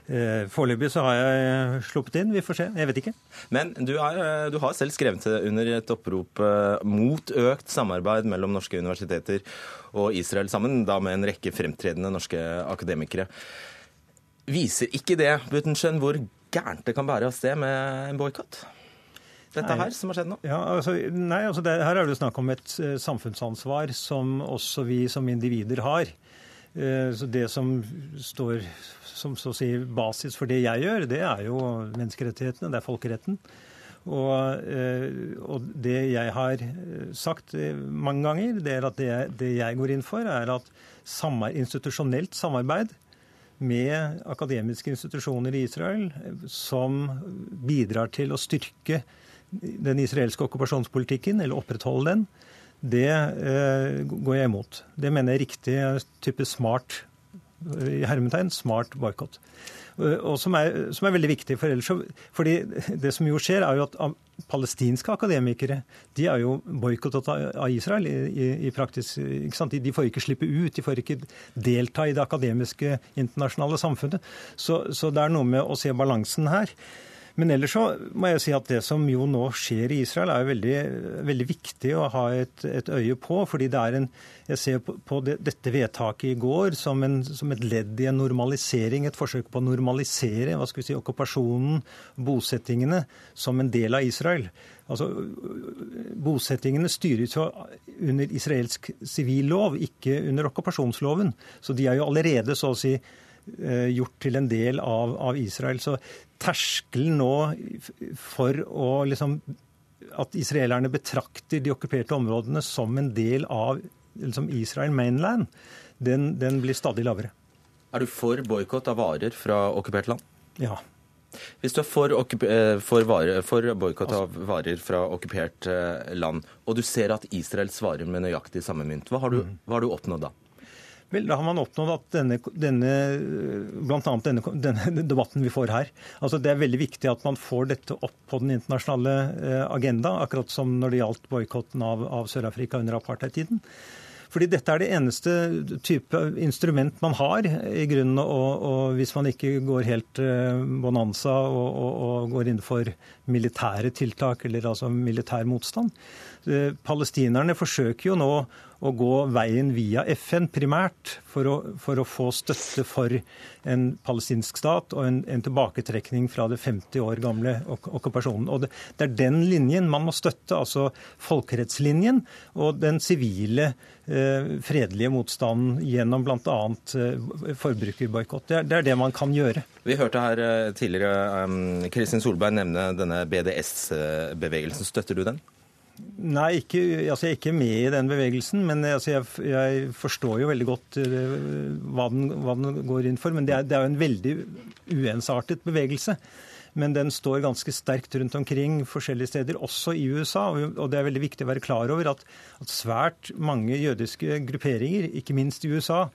uh, Foreløpig så har jeg sluppet inn. Vi får se. Jeg vet ikke. Men du, er, du har selv skrevet under et opprop mot økt samarbeid mellom norske universiteter og Israel sammen, da med en rekke fremtredende norske akademikere. Viser ikke det Butenschøn, hvor gærent det kan bære av sted med en boikott? Dette her som har skjedd nå? Ja, altså, nei, altså det, Her er det snakk om et uh, samfunnsansvar som også vi som individer har. Uh, så Det som står som så å si basis for det jeg gjør, det er jo menneskerettighetene, det er folkeretten. Og, uh, og det jeg har sagt mange ganger, det er at det, det jeg går inn for, er at samar, institusjonelt samarbeid med akademiske institusjoner i Israel som bidrar til å styrke den israelske okkupasjonspolitikken, eller opprettholde den, det eh, går jeg imot. Det mener jeg er riktig type smart i hermetegn, smart boikott. Eh, og som er, som er, veldig viktig for ellers. fordi det som jo skjer, er jo at palestinske akademikere de er jo boikottet av Israel i, i praktisk de, de, får ikke slippe ut, de får ikke delta i det akademiske internasjonale samfunnet. Så, så det er noe med å se balansen her. Men ellers så må jeg si at det som jo nå skjer i Israel, er jo veldig, veldig viktig å ha et, et, øye på. fordi det er en, Jeg ser på, på det, dette vedtaket i går som, en, som, et ledd i en normalisering, et forsøk på å normalisere hva skal vi si, okkupasjonen, bosettingene, som en del av Israel. Altså, Bosettingene styres jo under israelsk sivil lov, ikke under okkupasjonsloven. Så de er jo allerede så å si gjort til en del av, av Israel. Så terskelen nå for å liksom At israelerne betrakter de okkuperte områdene som en del av liksom Israel mainland, den, den blir stadig lavere. Er du for boikott av varer fra okkupert land? Ja. Hvis du er for, eh, for, for boikott av varer fra okkupert eh, land, og du ser at Israel svarer med nøyaktig samme mynt, hva har du, mm. hva har du oppnådd da? Vel, Da har man oppnådd at denne, denne bl.a. Denne, denne debatten vi får her altså Det er veldig viktig at man får dette opp på den internasjonale eh, agenda, akkurat som når det gjaldt boikotten av, av Sør-Afrika under apartheidtiden. Fordi dette er det eneste type instrument man har, i grunnen, og, og hvis man ikke går helt uh, bonanza og, og, og, går inn for militære tiltak, eller altså militær motstand. Uh, palestinerne forsøker jo nå å gå veien via FN primært for å, for å få støtte for en palestinsk stat og en, en, tilbaketrekning fra det 50 år gamle ok okkupasjonen. Og det, det, er den linjen man må støtte, altså folkerettslinjen og den sivile, eh, fredelige motstanden gjennom bl.a. Eh, forbrukerboikott. Det, det, er det man kan gjøre. Vi hørte her eh, tidligere um, Kristin Solberg nevne denne BDS-bevegelsen. Støtter du den? Nei, ikke, altså jeg er ikke med i den bevegelsen. Men altså jeg, jeg, forstår jo veldig godt uh, hva, den, hva, den, går inn for. Men det er jo en veldig uensartet bevegelse. Men den står ganske sterkt rundt omkring forskjellige steder, også i USA. Og det er veldig viktig å være klar over at, at svært mange jødiske grupperinger, ikke minst i USA,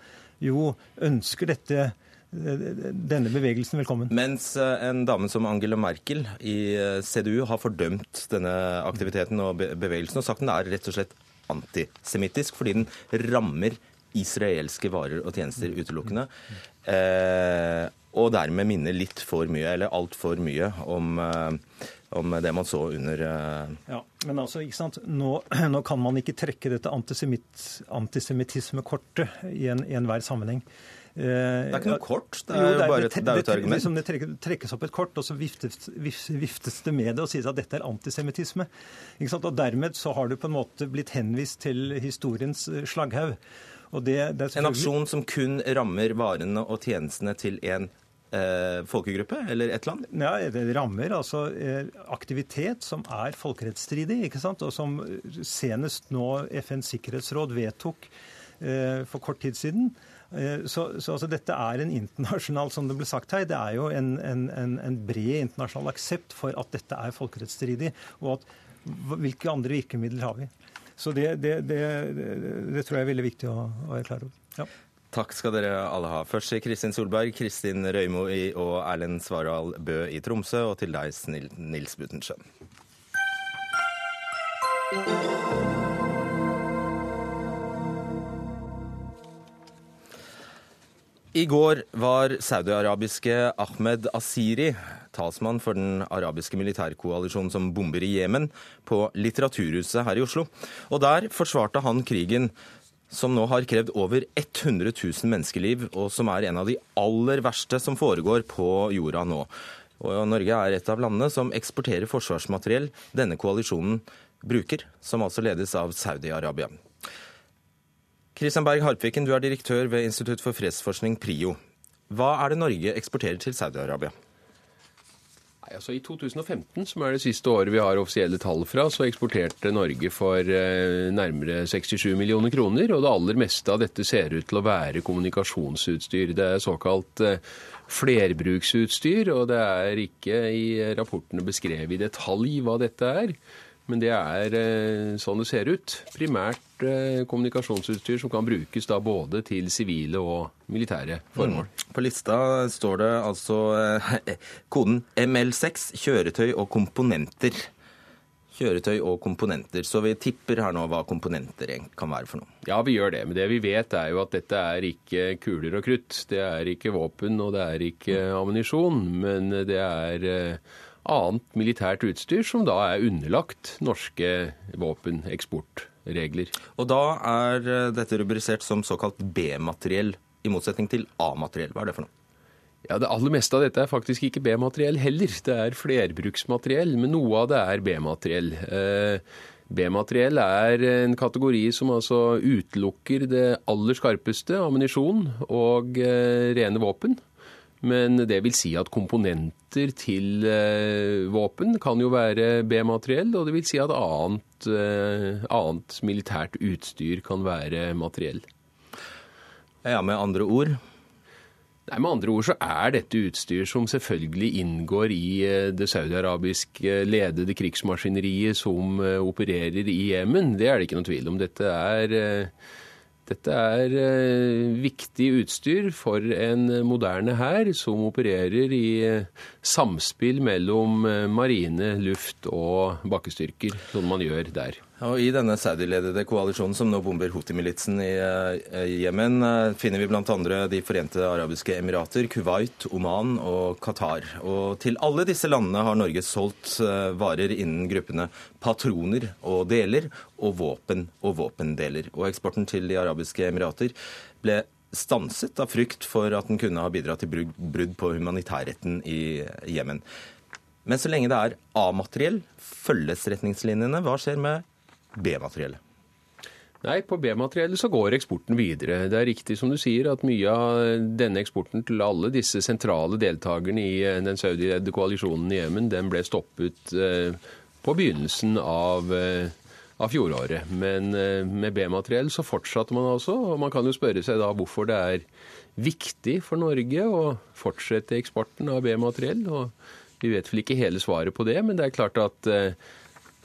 jo ønsker dette denne bevegelsen velkommen. Mens eh, en dame som Angela Merkel i eh, CDU har fordømt denne aktiviteten og bevegelsen og sagt den er rett og slett antisemittisk fordi den rammer israelske varer og tjenester utelukkende. Eh, og dermed minner litt for mye, eller altfor mye, om, om det man så under. Ja, men altså, ikke sant? Nå, nå kan man ikke trekke dette antisemittismekortet i enhver sammenheng. Det er ikke noe kort, det er jo, det er, bare et, det et argument. Liksom det trekkes opp et kort, og så viftes, viftes det med det og sies at dette er antisemittisme. Og dermed så har du på en måte blitt henvist til historiens slaghaug. En aksjon som kun rammer varene og tjenestene til en eh, folkegruppe eller et land? Ja, Det rammer altså eh, aktivitet som er folkerettsstridig, ikke sant? og som senest nå FNs sikkerhetsråd vedtok eh, for kort tid siden. Eh, så, så altså, dette er en internasjonal som det ble sagt her, det er jo en, en, en bred internasjonal aksept for at dette er folkerettsstridig. og at Hvilke andre virkemidler har vi? Så det, det, det, det tror jeg er veldig viktig å, å være klar over. Ja. Takk skal dere alle ha. Først til Kristin Solberg, Kristin Røymo og Erlend Svaral Bø i Tromsø, og til deg, Nils Butenschøn. I går var saudi-arabiske Ahmed Asiri, talsmann for den arabiske militærkoalisjonen som bomber i Jemen, på Litteraturhuset her i Oslo. Og der forsvarte han krigen som nå har krevd over 100 000 menneskeliv, og som er en av de aller verste som foregår på jorda nå. Og Norge er et av landene som eksporterer forsvarsmateriell denne koalisjonen bruker, som altså ledes av Saudi-Arabia. Kristian Berg Harpviken, du er direktør ved Institutt for fredsforskning, PRIO. Hva er det Norge eksporterer til Saudi-Arabia? Altså I 2015, som er det siste året vi har offisielle tall fra, så eksporterte Norge for eh, nærmere 67 millioner kroner. Og det aller meste av dette ser ut til å være kommunikasjonsutstyr. Det er såkalt eh, flerbruksutstyr, og det er ikke i rapportene beskrevet i detalj hva dette er. Men det er eh, sånn det ser ut. Primært eh, kommunikasjonsutstyr som kan brukes da både til sivile og militære formål. Mm. På lista står det altså eh, koden ML6 kjøretøy og komponenter. Kjøretøy og komponenter. Så vi tipper her nå hva komponenter kan være for noe. Ja, vi gjør det. Men det vi vet er jo at dette er ikke kuler og krutt. Det er ikke våpen og det er ikke ammunisjon. Men det er annet militært utstyr som da er underlagt norske våpeneksportregler. Og da er eh, dette rubrisert som såkalt B-materiell, i motsetning til A-materiell. Hva er det for noe? Ja, Det aller meste av dette er faktisk ikke B-materiell heller. Det er flerbruksmateriell, men noe av det er B-materiell. Eh, B-materiell er en kategori som altså utelukker det aller skarpeste, ammunisjon og eh, rene våpen. Men det vil si at komponenter til eh, våpen kan jo være B-materiell, og det vil si at annet, eh, annet militært utstyr kan være materiell. Ja, med andre ord? Nei, Med andre ord så er dette utstyr som selvfølgelig inngår i eh, det saudiarabisk ledede krigsmaskineriet som opererer i Jemen. Det er det ikke noen tvil om. Dette er dette er eh, viktig utstyr for en moderne hær som opererer i eh, samspill mellom eh, marine, luft og bakkestyrker, som man gjør der. Og I denne Saudi-ledede koalisjonen som nå bomber Houthi-militsen i Jemen, finner vi bl.a. De forente arabiske emirater, Kuwait, Oman og Qatar. Og til alle disse landene har Norge solgt varer innen gruppene patroner og deler, og våpen og våpendeler. Og eksporten til De arabiske emirater ble stanset av frykt for at den kunne ha bidratt til brudd på humanitærretten i Jemen. Men så lenge det er A-materiell, følges retningslinjene. Hva skjer med B-materiellet? Nei, på B-materiellet så går eksporten videre. Det er riktig som du sier at mye av denne eksporten til alle disse sentrale deltakerne i eh, den saudiledede koalisjonen i Jemen, den ble stoppet eh, på begynnelsen av, eh, av fjoråret. Men med B-materiell så fortsatte man altså, og man kan jo spørre seg da hvorfor det er viktig for Norge å fortsette eksporten av B-materiell. og Vi vet vel ikke hele svaret på det, men det er klart at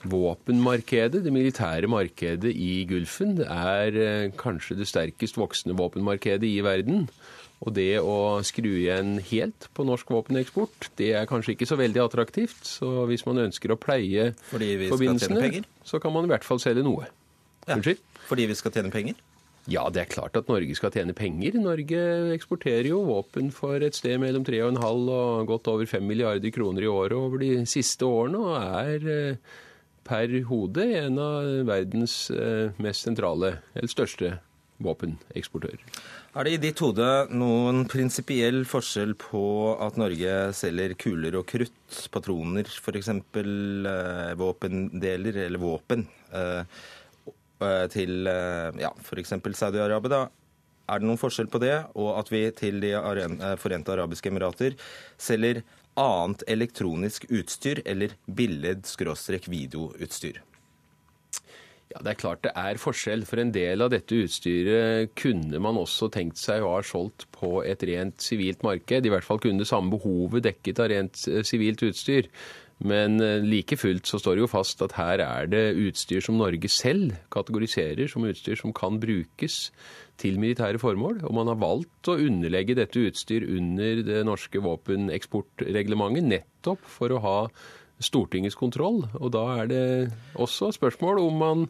Våpenmarkedet, det militære markedet i Gulfen, er eh, kanskje det sterkest voksende våpenmarkedet i verden. Og det å skru igjen helt på norsk våpeneksport, det er kanskje ikke så veldig attraktivt. Så hvis man ønsker å pleie forbindelsene, så kan man i hvert fall selge noe. Ja, fordi vi skal tjene penger? Ja, det er klart at Norge skal tjene penger. Norge eksporterer jo våpen for et sted mellom 3,5 og godt over 5 milliarder kroner i året over de siste årene, og er per hode en av verdens eh, mest sentrale, eller største våpeneksportører. Er det i ditt hode noen prinsipiell forskjell på at Norge selger kuler og krutt, patroner f.eks., eh, våpendeler eller våpen, eh, til ja, f.eks. Saudi-Arabia? Er det noen forskjell på det, og at vi til De forente arabiske emirater selger annet elektronisk utstyr eller billed-videoutstyr? Ja, Det er klart det er forskjell. For en del av dette utstyret kunne man også tenkt seg å ha solgt på et rent sivilt marked. I hvert fall kunne det samme behovet dekket av rent eh, sivilt utstyr. Men eh, like fullt så står det jo fast at her er det utstyr som Norge selv kategoriserer som utstyr som kan brukes til militære formål. Og man har valgt å underlegge dette utstyr under det norske våpeneksportreglementet nettopp for å ha Stortingets kontroll. Og da er det også spørsmål om man,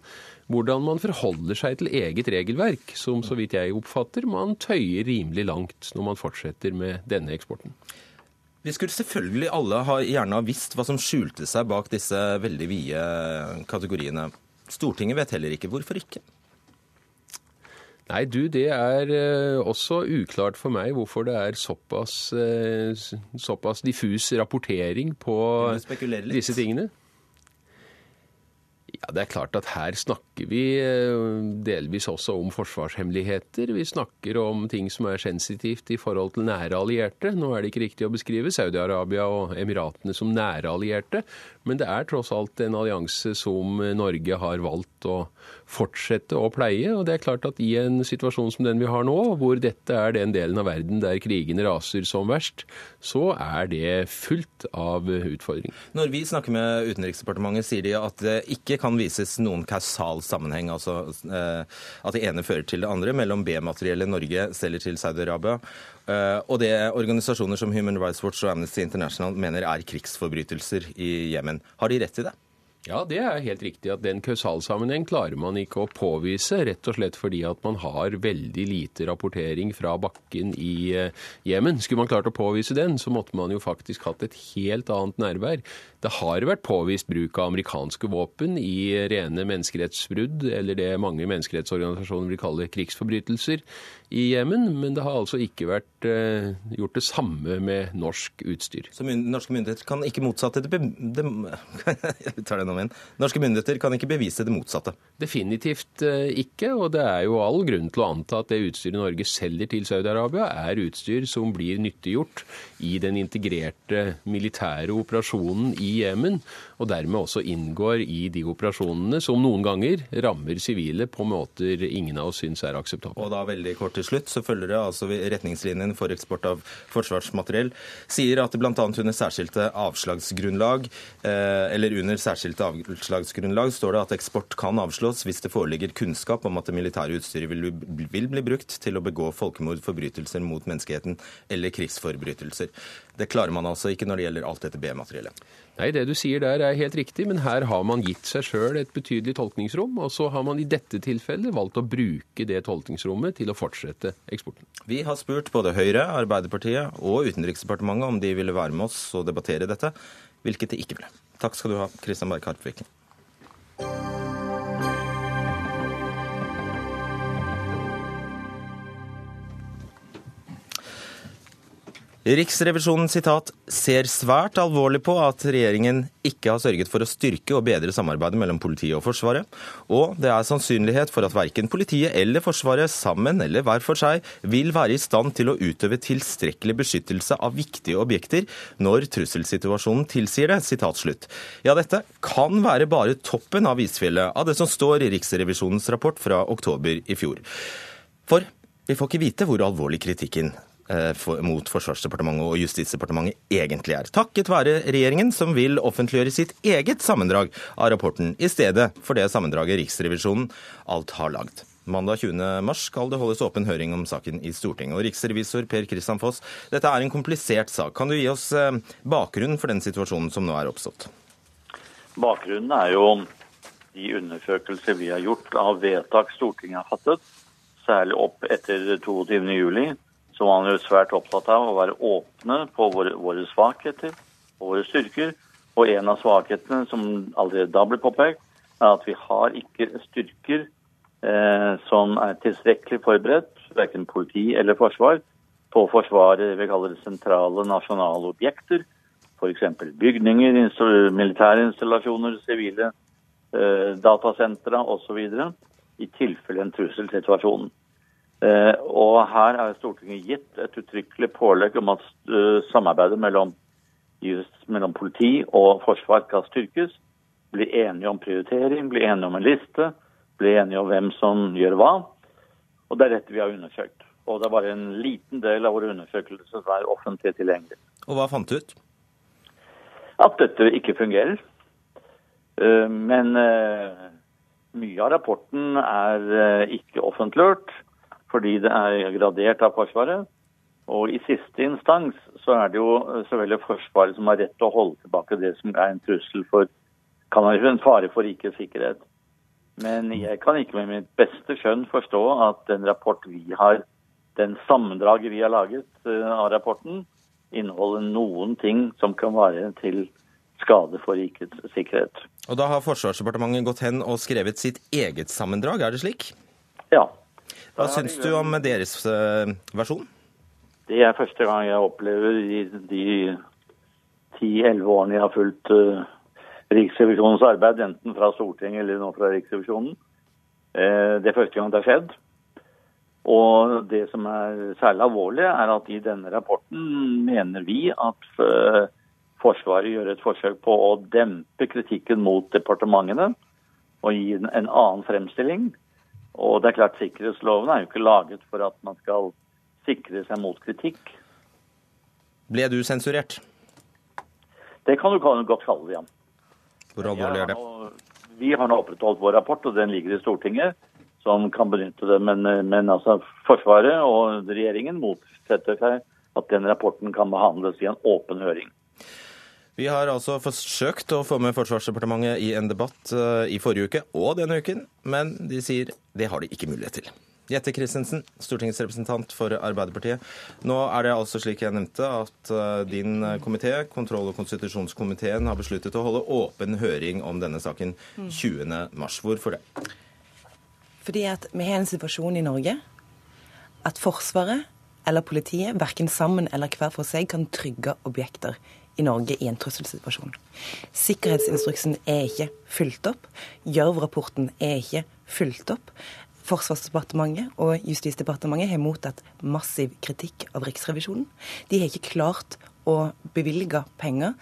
hvordan man forholder seg til eget regelverk, som så vidt jeg oppfatter man tøyer rimelig langt når man fortsetter med denne eksporten. Vi skulle selvfølgelig alle ha, gjerne ha visst hva som skjulte seg bak disse veldig vide kategoriene. Stortinget vet heller ikke. Hvorfor ikke? Nei, du, det er eh, også uklart for meg hvorfor det er såpass, eh, såpass diffus rapportering på disse tingene. Ja, Det er klart at her snakker vi eh, delvis også om forsvarshemmeligheter. Vi snakker om ting som er sensitivt i forhold til nære allierte. Nå er det ikke riktig å beskrive Saudi-Arabia og Emiratene som nære allierte, men det er tross alt en allianse som Norge har valgt å fortsette å pleie. Og det er klart at i en situasjon som den vi har nå, hvor dette er den delen av verden der krigene raser som verst, så er det fullt av utfordringer. Når vi snakker med Utenriksdepartementet, sier de at det ikke kan vises noen kausal sammenheng, altså eh, at det ene fører til det andre, mellom B-materiellet Norge selger til Saudi-Arabia Uh, og det organisasjoner som Human Rights Watch og Amnesty International mener er krigsforbrytelser i Jemen. Har de rett i det? Ja, det er helt riktig at den kausalsammenheng klarer man ikke å påvise, rett og slett fordi at man har veldig lite rapportering fra bakken i eh, Jemen. Skulle man klart å påvise den, så måtte man jo faktisk hatt et helt annet nærvær. Det har vært påvist bruk av amerikanske våpen i rene menneskerettsbrudd, eller det mange menneskerettsorganisasjoner vil kalle krigsforbrytelser i Jemen, men det har altså ikke vært eh, gjort det samme med norsk utstyr. Så norske myndigheter kan ikke motsatte det, det Jeg tar det nå igjen. Norske myndigheter kan ikke bevise det motsatte? Definitivt eh, ikke, og det er jo all grunn til å anta at det utstyret Norge selger til Saudi-Arabia, er utstyr som blir nyttiggjort i den integrerte militære operasjonen i Jemen, og dermed også inngår i de operasjonene som noen ganger rammer sivile på måter ingen av oss syns er akseptable. Og da veldig kort til slutt, så følger det altså retningslinjen for eksport av forsvarsmateriell sier at bl.a. under særskilte avslagsgrunnlag eh, eller under særskilte avslagsgrunnlag står det at eksport kan avslås hvis det foreligger kunnskap om at det militære utstyret vil, vil bli brukt til å begå folkemord, forbrytelser mot menneskeheten eller krigsforbrytelser. Det klarer man altså ikke når det gjelder alt dette B-materiellet. Nei, det du sier der er helt riktig, men her har man gitt seg sjøl et betydelig tolkningsrom. Og så har man i dette tilfellet valgt å bruke det tolkningsrommet til å fortsette eksporten. Vi har spurt både Høyre, Arbeiderpartiet og Utenriksdepartementet om de ville være med oss og debattere dette, hvilket de ikke ville. Takk skal du ha, Kristian Berg Harpviken. Riksrevisjonen sitat, ser svært alvorlig på at regjeringen ikke har sørget for å styrke og bedre samarbeidet mellom politiet og Forsvaret, og det er sannsynlighet for at verken politiet eller Forsvaret sammen eller hver for seg vil være i stand til å utøve tilstrekkelig beskyttelse av viktige objekter når trusselsituasjonen tilsier det. Sitat slutt. Ja, dette kan være bare toppen av isfjellet av det som står i Riksrevisjonens rapport fra oktober i fjor. For vi får ikke vite hvor alvorlig kritikken Eh, mot Forsvarsdepartementet og Justisdepartementet egentlig er. Takket være regjeringen, som vil offentliggjøre sitt eget sammendrag av rapporten, i stedet for det sammendraget Riksrevisjonen alt har lagd. Mandag 20. mars skal det holdes åpen høring om saken i Stortinget. Og Riksrevisor Per Kristian Foss, dette er en komplisert sak. Kan du gi oss eh, bakgrunnen for den situasjonen som nå er oppstått? Bakgrunnen er jo de undersøkelser vi har gjort av vedtak Stortinget har fattet, særlig opp etter 22.07 så var han jo svært opptatt av å være åpne på våre, våre svakheter og våre styrker. Og en av svakhetene som allerede da ble påpekt, er at vi har ikke styrker eh, som er tilstrekkelig forberedt, verken politi eller forsvar, på å forsvare vi kaller sentrale nasjonale objekter. F.eks. bygninger, militære installasjoner, sivile eh, datasentre osv. I tilfelle en trusselsituasjon. Eh, og her er Stortinget gitt et uttrykkelig pålegg om at uh, samarbeidet mellom, mellom, politi og forsvar skal styrkes. Bli enige om prioritering, bli enige om en liste, bli enige om hvem som gjør hva. Og det er dette vi har undersøkt. Og det er bare en liten del av våre undersøkelser som er offentlig tilgjengelig. Og hva fant du ut? At dette ikke fungerer. Uh, men mye av rapporten er ikke offentliggjort fordi det er gradert av Forsvaret. Og i siste instans så er det jo selvfølgelig Forsvaret som har rett til å holde tilbake det som er en trussel for kan være en fare for rikets sikkerhet. Men jeg kan ikke med mitt beste skjønn forstå at den rapport vi har, den sammendraget vi har laget eh, av rapporten, inneholder noen ting som kan være til skade for rikets sikkerhet. Og da har Forsvarsdepartementet gått hen og skrevet sitt eget sammendrag, er det slik? Ja. Hva syns du om deres eh, versjon? Det er første gang jeg opplever i de ti-elleve årene jeg har fulgt uh, Riksrevisjonens arbeid, enten fra Stortinget eller nå fra Riksrevisjonen. Uh, det er første gang det har skjedd. Og det som er særlig alvorlig, er at i denne rapporten mener vi at Forsvaret gjør et forsøk på å dempe kritikken mot departementene og gi en annen fremstilling. Og det er klart Sikkerhetsloven er jo ikke laget for at man skal sikre seg mot kritikk. Ble du sensurert? Det kan du godt kalle det, ja. Hvor alvorlig er det? Vi har nå opprettholdt vår rapport, og den ligger i Stortinget, som kan benytte det. Men, men altså, Forsvaret og regjeringen motsetter seg at den rapporten kan behandles i en åpen høring. Vi har altså forsøkt å få med Forsvarsdepartementet i en debatt eh, i forrige uke og denne uken, men de sier det har de ikke mulighet til. Jette Christensen, stortingsrepresentant for Arbeiderpartiet. Nå er det altså slik jeg nevnte at eh, din komité, kontroll- og konstitusjonskomiteen, har besluttet å holde åpen høring om denne saken 20.3. Hvorfor det? Fordi at vi har en situasjon i Norge at Forsvaret eller politiet, verken sammen eller hver for seg, kan trygge objekter i Norge i en trusselsituasjon. Sikkerhetsinstruksen er ikke fulgt opp. Gjørv-rapporten er ikke fulgt opp. Forsvarsdepartementet og Justisdepartementet har mottatt massiv kritikk av Riksrevisjonen. De har ikke klart å bevilge penger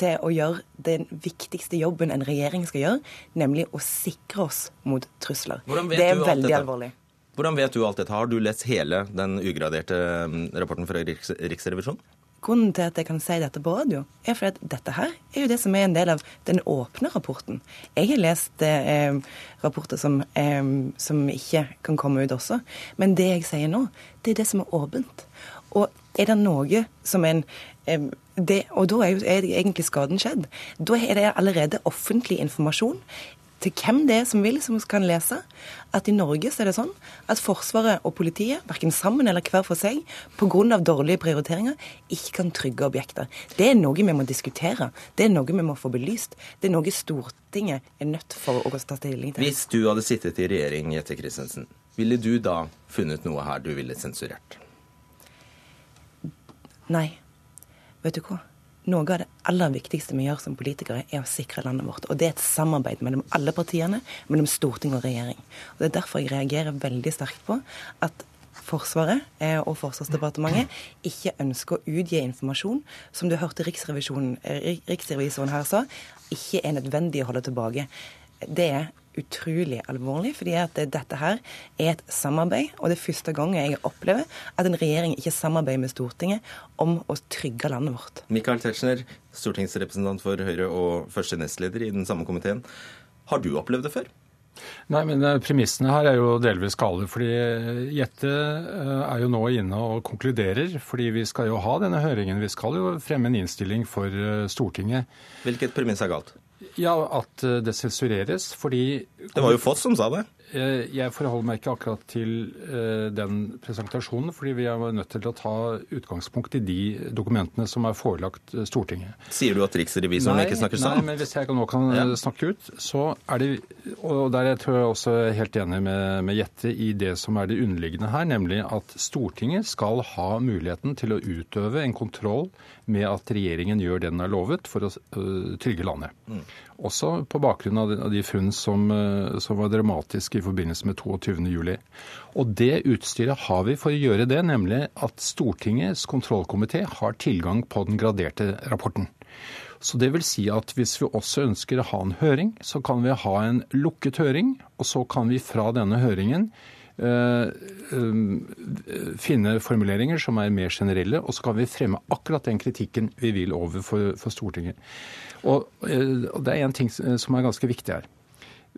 til å gjøre den viktigste jobben en regjering skal gjøre, nemlig å sikre oss mot trusler. Det er veldig alvorlig. Hvordan vet du alt dette? Har du lest hele den ugraderte mm, rapporten fra Riksrevisjonen? Grunnen til at jeg kan si dette på radio, er fordi at dette her er jo det som er en del av den åpne rapporten. Jeg har lest eh, rapporter som, eh, som, ikke kan komme ut også. Men det jeg sier nå, det er det som er åpent. Og er det noe som en eh, det, Og da er jo er egentlig skaden skjedd. Da er det allerede offentlig informasjon til hvem det er som vil, som kan lese, at i Norge så er det sånn at Forsvaret og politiet, verken sammen eller hver for seg, pga. dårlige prioriteringer, ikke kan trygge objekter. Det er noe vi må diskutere. Det er noe vi må få belyst. Det er noe Stortinget er nødt for å ta stilling til. Hvis du hadde sittet i regjering, Jette Christensen, ville du da funnet noe her du ville sensurert? Nei. Vet du hva? Noe av det aller viktigste vi gjør som politikere, er å sikre landet vårt. Og det er et samarbeid mellom alle partiene, mellom storting og regjering. Og Det er derfor jeg reagerer veldig sterkt på at Forsvaret eh, og Forsvarsdepartementet ikke ønsker å utgi informasjon som du hørte Riksrevisjonen, Riksrevisoren her sa, ikke er nødvendig å holde tilbake. Det er utrolig alvorlig, fordi at dette her er et samarbeid. Og det er første gang jeg opplever at en regjering ikke samarbeider med Stortinget om å trygge landet vårt. Michael Tetzschner, stortingsrepresentant for Høyre og første nestleder i den samme komiteen. Har du opplevd det før? Nei, men eh, Premissene her er jo delvis gale. fordi eh, Jette eh, er jo nå inne og konkluderer. fordi Vi skal jo ha denne høringen. Vi skal jo fremme en innstilling for Stortinget. Hvilket premiss er galt? Ja, at det sensureres fordi Det var jo Foss som sa det. Eh, jeg forholder meg ikke akkurat til eh, den presentasjonen, fordi vi er nødt til å ta utgangspunkt i de dokumentene som er forelagt eh, Stortinget. Sier du at riksrevisoren ikke snakker sant? Nei, men hvis jeg nå kan ja. snakke ut, så er det Og der tror jeg også er helt enig med, med Jette i det som er det underliggende her, nemlig at Stortinget skal ha muligheten til å utøve en kontroll med at regjeringen gjør det den er lovet for å trygge landet. Mm. Også på bakgrunn av de, funn som, uh, som, var dramatiske i forbindelse med 22.07. Og det utstyret har vi for å gjøre det, nemlig at Stortingets kontrollkomité har tilgang på den graderte rapporten. Så det vil si at hvis vi også ønsker å ha en høring, så kan vi ha en lukket høring, og så kan vi fra denne høringen Eh, eh, finne formuleringer som er mer generelle, og så kan vi fremme akkurat den kritikken vi vil overfor for Stortinget. Og, eh, og det er én ting som er ganske viktig her.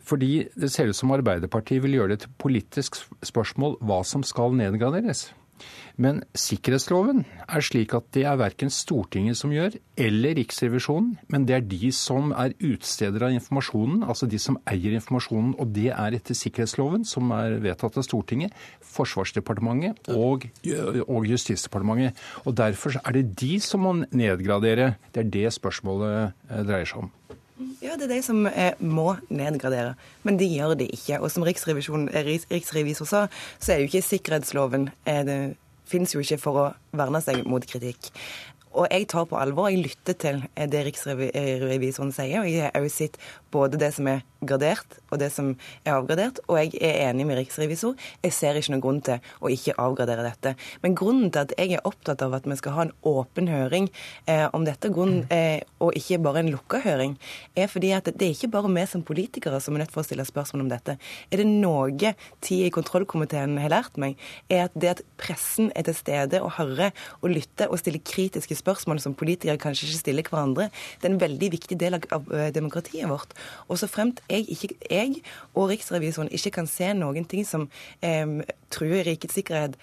Fordi det ser ut som Arbeiderpartiet vil gjøre det til politisk spørsmål hva som skal nedgraderes. Men sikkerhetsloven er slik at det er verken Stortinget som gjør, eller Riksrevisjonen, men det er de som er utsteder av informasjonen, altså de som eier informasjonen. Og det er etter sikkerhetsloven, som er vedtatt av Stortinget, Forsvarsdepartementet og, og Justisdepartementet. Og derfor er det de som må nedgradere. Det er det spørsmålet eh, dreier seg om. Ja, det er de som eh, må nedgradere. Men de gjør det ikke. Og som eh, riksrevisor sa, så er det jo ikke sikkerhetsloven eh, det finnes jo ikke for å verne seg mot kritikk. Og jeg tar på alvor, jeg lytter til det riksrevisoren sier. Og jeg har også sett både det som er gradert og det som er avgradert. Og jeg er enig med riksrevisor. Jeg ser ikke noen grunn til å ikke avgradere dette. Men grunnen til at jeg er opptatt av at vi skal ha en åpen høring eh, om dette, grunn, eh, og ikke bare en lukka høring, er fordi at det er ikke bare vi som politikere som er nødt for å stille spørsmål om dette. Er det noe tid i kontrollkomiteen har lært meg, er at det at pressen er til stede og hører og lytter og stiller kritiske spørsmål som politikere kanskje ikke stiller hverandre, det er en veldig viktig del av eh, demokratiet vårt. Og så fremt jeg, ikke, jeg og riksrevisoren ikke kan se noen ting som eh, truer rikets sikkerhet,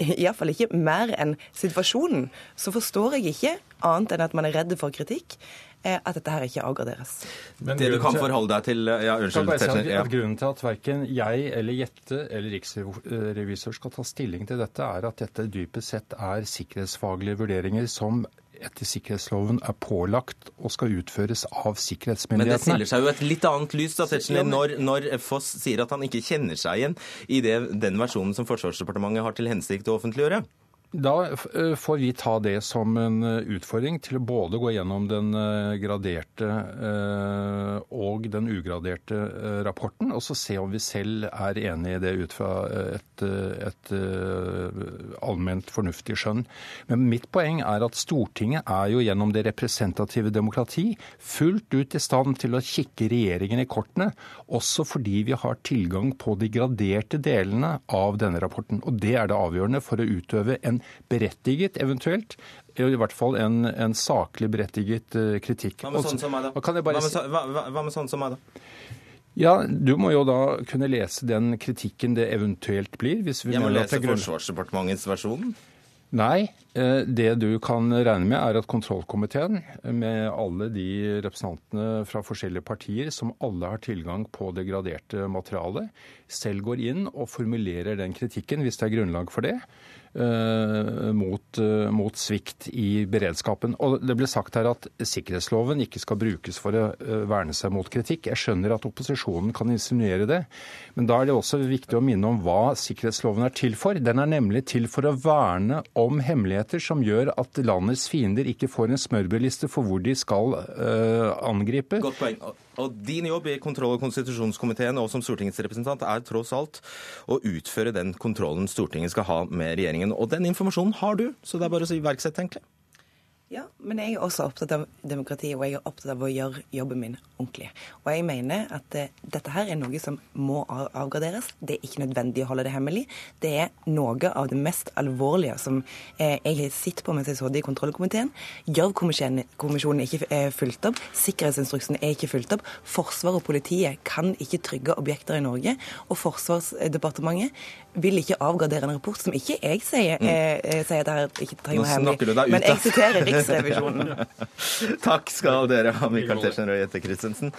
iallfall ikke mer enn situasjonen, så forstår jeg ikke, annet enn at man er redd for kritikk, eh, at dette her ikke avgraderes. Men det du kan forholde deg til ja, unnskyld, si at, at Grunnen til at verken jeg eller Jette eller riksrevisor skal ta stilling til dette, er at dette dypest sett er sikkerhetsfaglige vurderinger som etter sikkerhetsloven er pålagt og skal utføres av sikkerhetsmyndighetene. Men det stiller seg jo et litt annet lys da, når, når, Foss sier at han ikke kjenner seg igjen i det, den versjonen som Forsvarsdepartementet har til hensikt å offentliggjøre? Da eh, får vi ta det som en eh, utfordring til å både gå gjennom den eh, graderte og den ugraderte rapporten, og så se om vi selv er enig i det ut fra et, et allment fornuftig skjønn. Men mitt poeng er at Stortinget er jo gjennom det representative demokrati fullt ut i stand til å kikke regjeringen i kortene, også fordi vi har tilgang på de graderte delene av denne rapporten. Og det er det avgjørende for å utøve en berettiget, eventuelt, i hvert fall en, en saklig berettiget uh, kritikk. Hva med sånn som meg, da? Hva med, så, hva, hva med sånn som meg, da? Ja, Du må jo da kunne lese den kritikken det eventuelt blir. hvis vi Jeg må lese Forsvarsdepartementets versjon? Nei. Eh, det du kan regne med, er at kontrollkomiteen, med alle de representantene fra forskjellige partier som alle har tilgang på det graderte materialet, selv går inn og formulerer den kritikken, hvis det er grunnlag for det. Eh, mot, eh, mot, svikt i beredskapen. Og Det ble sagt her at sikkerhetsloven ikke skal brukes for å eh, verne seg mot kritikk. Jeg skjønner at opposisjonen kan insinuere det, men da er det også viktig å minne om hva sikkerhetsloven er til for. Den er nemlig til for å verne om hemmeligheter som gjør at landets fiender ikke får en smørbrødliste for hvor de skal uh, angripe. Godt poeng. Og din jobb i kontroll- og konstitusjonskomiteen og som Stortingets representant er tross alt å utføre den kontrollen Stortinget skal ha med regjeringen. Og den informasjonen har du, så det er bare å iverksette, egentlig. Ja, men jeg er også opptatt av demokrati, og jeg er opptatt av å gjøre jobben min ordentlig. Og jeg mener at uh, dette her er noe som må avgraderes. Det er ikke nødvendig å holde det hemmelig. Det er noe av det mest alvorlige som uh, jeg sett på mens jeg satt i kontrollkomiteen. Gjørv-kommisjonen er ikke uh, fulgt opp. Sikkerhetsinstruksen er ikke fulgt opp. Forsvaret og politiet kan ikke trygge objekter i Norge. Og Forsvarsdepartementet vil ikke avgradere en rapport som ikke jeg sier, eh, sier at dette ikke trenger å være hemmelig. Men jeg siterer Riksrevisjonen. Takk skal dere ha, Michael Tetzschner og Jette Christensen.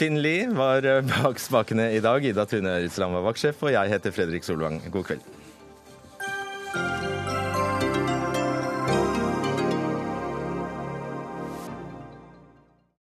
Finn Lie var bak spakene i dag. Ida Tune Øresland var vaktsjef, og jeg heter Fredrik Solvang. God kveld.